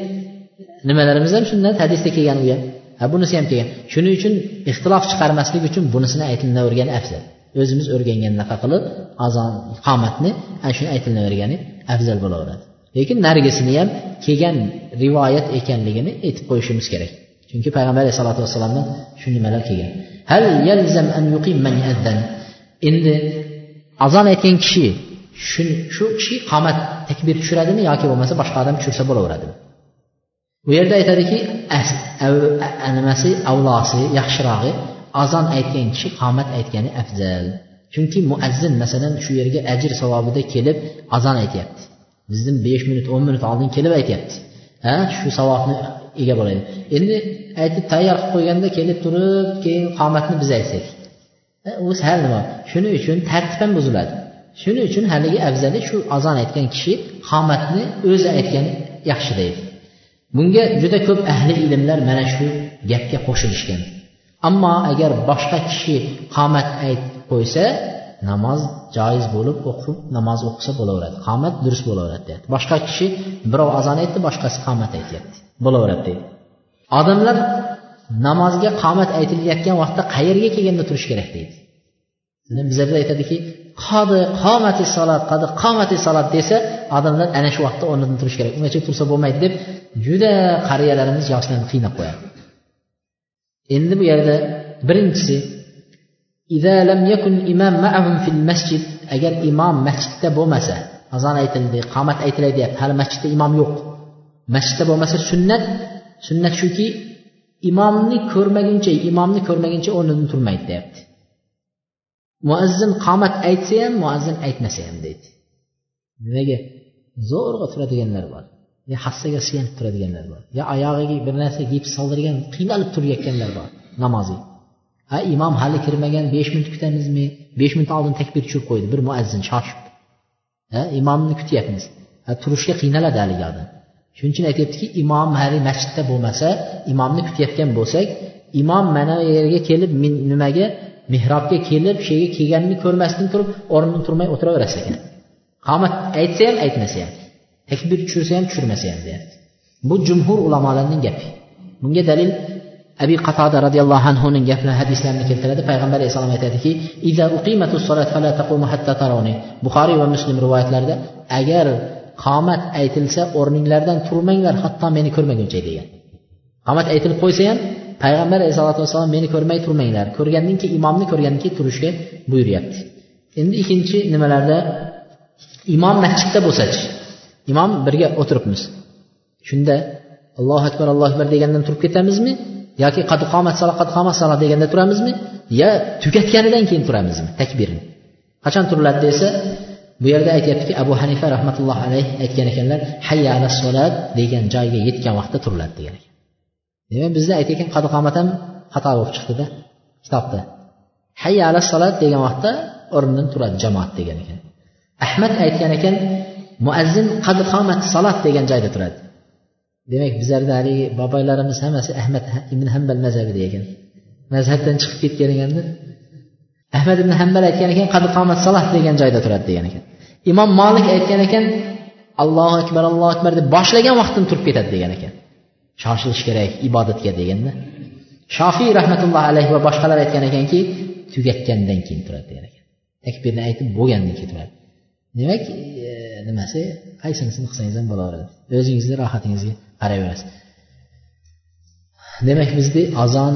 nimalarimiz ham sunnat hadisda kelgan u ham ha bunisi ham kelgan. Shuning uchun ixtilof chiqarmaslik uchun bunisini aytilavergani afzal. O'zimiz o'rganganaqa qilib azon qomatni ana shuni aytilavergani afzal bo'laveradi. Lekin narigisini ham kelgan rivoyat ekanligini aytib qo'yishimiz kerak. Chunki payg'ambar alayhisalotu vassalomdan shu nimalar kelgan. Hal yalzam an yuqim man endi azon aytgan kishi shu shu kishi qomat takbir tushiradimi yoki bo'lmasa boshqa odam tushirsa bo'laveradimi bu yerda aytadiki nimasi? Avlosi yaxshirog'i. Azon aytgan kishi qomat aytgani afzal. Chunki muazzin masalan shu yerga ajr savobida kelib azon aytyapti. Bizdan besh minut o'n minut oldin kelib aytyapti. Ha shu savobni ega bo'ladi. Endi aytib tayyor qilib qo'yganda kelib turib keyin qomatni biz aytsak. U sal nima? Shuning uchun tartib ham buziladi. Shuning uchun haligi afzali shu azon aytgan kishi qomatni o'zi aytgani yaxshi deydi. Bunga juda ko'p ahli ilmlar mana shu gapga qo'shilishgan. Ammo agar boshqa kishi qomat aytib qo'ysa namoz joiz bo'lib o'qib namoz o'qisa bo'laveradi. Qomat durust bo'laveradi deyapti. Boshqa kishi birov azon aytdi boshqasi qomat aytyapti. Bo'laveradi. Deydi odamlar namozga qomat aytilayotgan vaqtda qayerga kelganda turish kerak deydi. Bizlarda aytadiki qodi qomati salat qodi qomati salat desa odamlar ana shu vaqtda o'rnidan turish kerak. Ungacha tursa bo'lmaydi deb juda qariyalarimiz yoshlarni qiynab qo'yadi. Endi bu yerda birinchisi agar imom masjidda bo'lmasa azon aytildi qomat aytilay deyapti hali masjidda imom yo'q. Masjidda bo'lmasa sunnat. Sunnat shuki imomni ko'rmaguncha imomni ko'rmaguncha o'rnidan turmaydi deyapti. Muazzin qomat aytsa ham muazzin aytmasa ham deydi. Nimaga? Zo'rg'a turadiganlar bor. Yo hassaga suyanib turadiganlar bor. Yo oyog'iga bir narsa gips soldirgan qiynalib turayotganlar bor namozi ha imom hali kirmagan besh minut kutamizmi besh minut oldin takbir tushirib qo'ydi bir muazzin shoshib. Ha imomni kutyapmiz. Turishga qiynaladi haligi odam shuning uchun aytyaptiki imom hali masjidda bo'lmasa imomni kutayotgan bo'lsak imom mana bu yerga kelib nimaga mehrobga kelib shu yerga kelganini ko'rmasdan turib o'rnidan turmay o'tiraverasiz ekan. Qomat aytsa ham aytmasa ham takbir tushirsa ham tushirmasa ham deyapti. Bu jumhur ulamolarning gapi. Bunga dalil abi qatoda roziyallohu anhuning gaplari hadislarini keltiradi. Payg'ambar alayhissalom aytadiki buxoriy va muslim rivoyatlarida agar qomat aytilsa o'rninglardan turmanglar hatto meni ko'rmaguncha degan. Qomat aytilib qo'ysa ham payg'ambar alayhisalotu vassalom meni ko'rmay turmanglar. Ko'rgandan keyin imomni ko'rgandan keyin turishga buyuryapti. Endi ikkinchi nimalarda? Imom masjidda bo'lsachi. Imom birga o'tiribmiz. Shunda allohu akbar allohu akbar degandan turib ketamizmi? Yoki qad qomat salo qad qomat salo deganda turamizmi? Yo tugatganidan keyin turamizmi? Takbirni qachon turiladi desa bu yerda aytyaptiki abu hanifa rahmatullohi alayh aytgan ekanlar hayya ala solat degan joyga yetgan vaqtda turiladi degan ekan. Demak bizda aytayotgan qad qomat ham xato bo'lib chiqdida kitobda. Hayya ala solat degan vaqtda o'rnidan turadi jamoat degan ekan. Ahmad aytgan ekan muazzin qad qomat salat degan joyda turadi. Demak bizlarda haligi boboylarimiz hammasi ahmad ibn hambal mazhabida ekan. Mazhabdan chiqib ketgan ekanda ahmad ibn hambal aytgan ekan qad qomat salat degan joyda turadi degan ekan. Imom molik aytgan ekan allohu akbar allohu akbar deb boshlagan vaqtdan turib ketadi degan ekan. Shoshilish kerak ibodatga deganda. Shofiy rahmatullohi alayhi va boshqalar aytgan ekanki tugatgandan keyin turadi degan ekan. Takbirni aytib bo'lgandan keyin turadi. Demak e, nimasi? Qaysinisini qilsangiz ham bo'laveradi. O'zingizni rohatingizga qarayverasiz demak bizni azon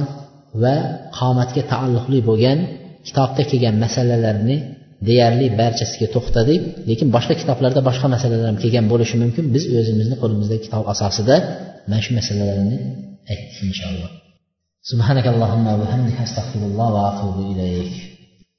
va qomatga taalluqli bo'lgan kitobda kelgan masalalarni deyarli barchasiga to'xtadik lekin boshqa kitoblarda boshqa masalalar ham kelgan bo'lishi mumkin biz o'zimizni qo'limizdagi kitob asosida mana shu masalalarni aytdik inshaalloh سبحانك اللهم وبحمدك استغفر الله واتوب اليك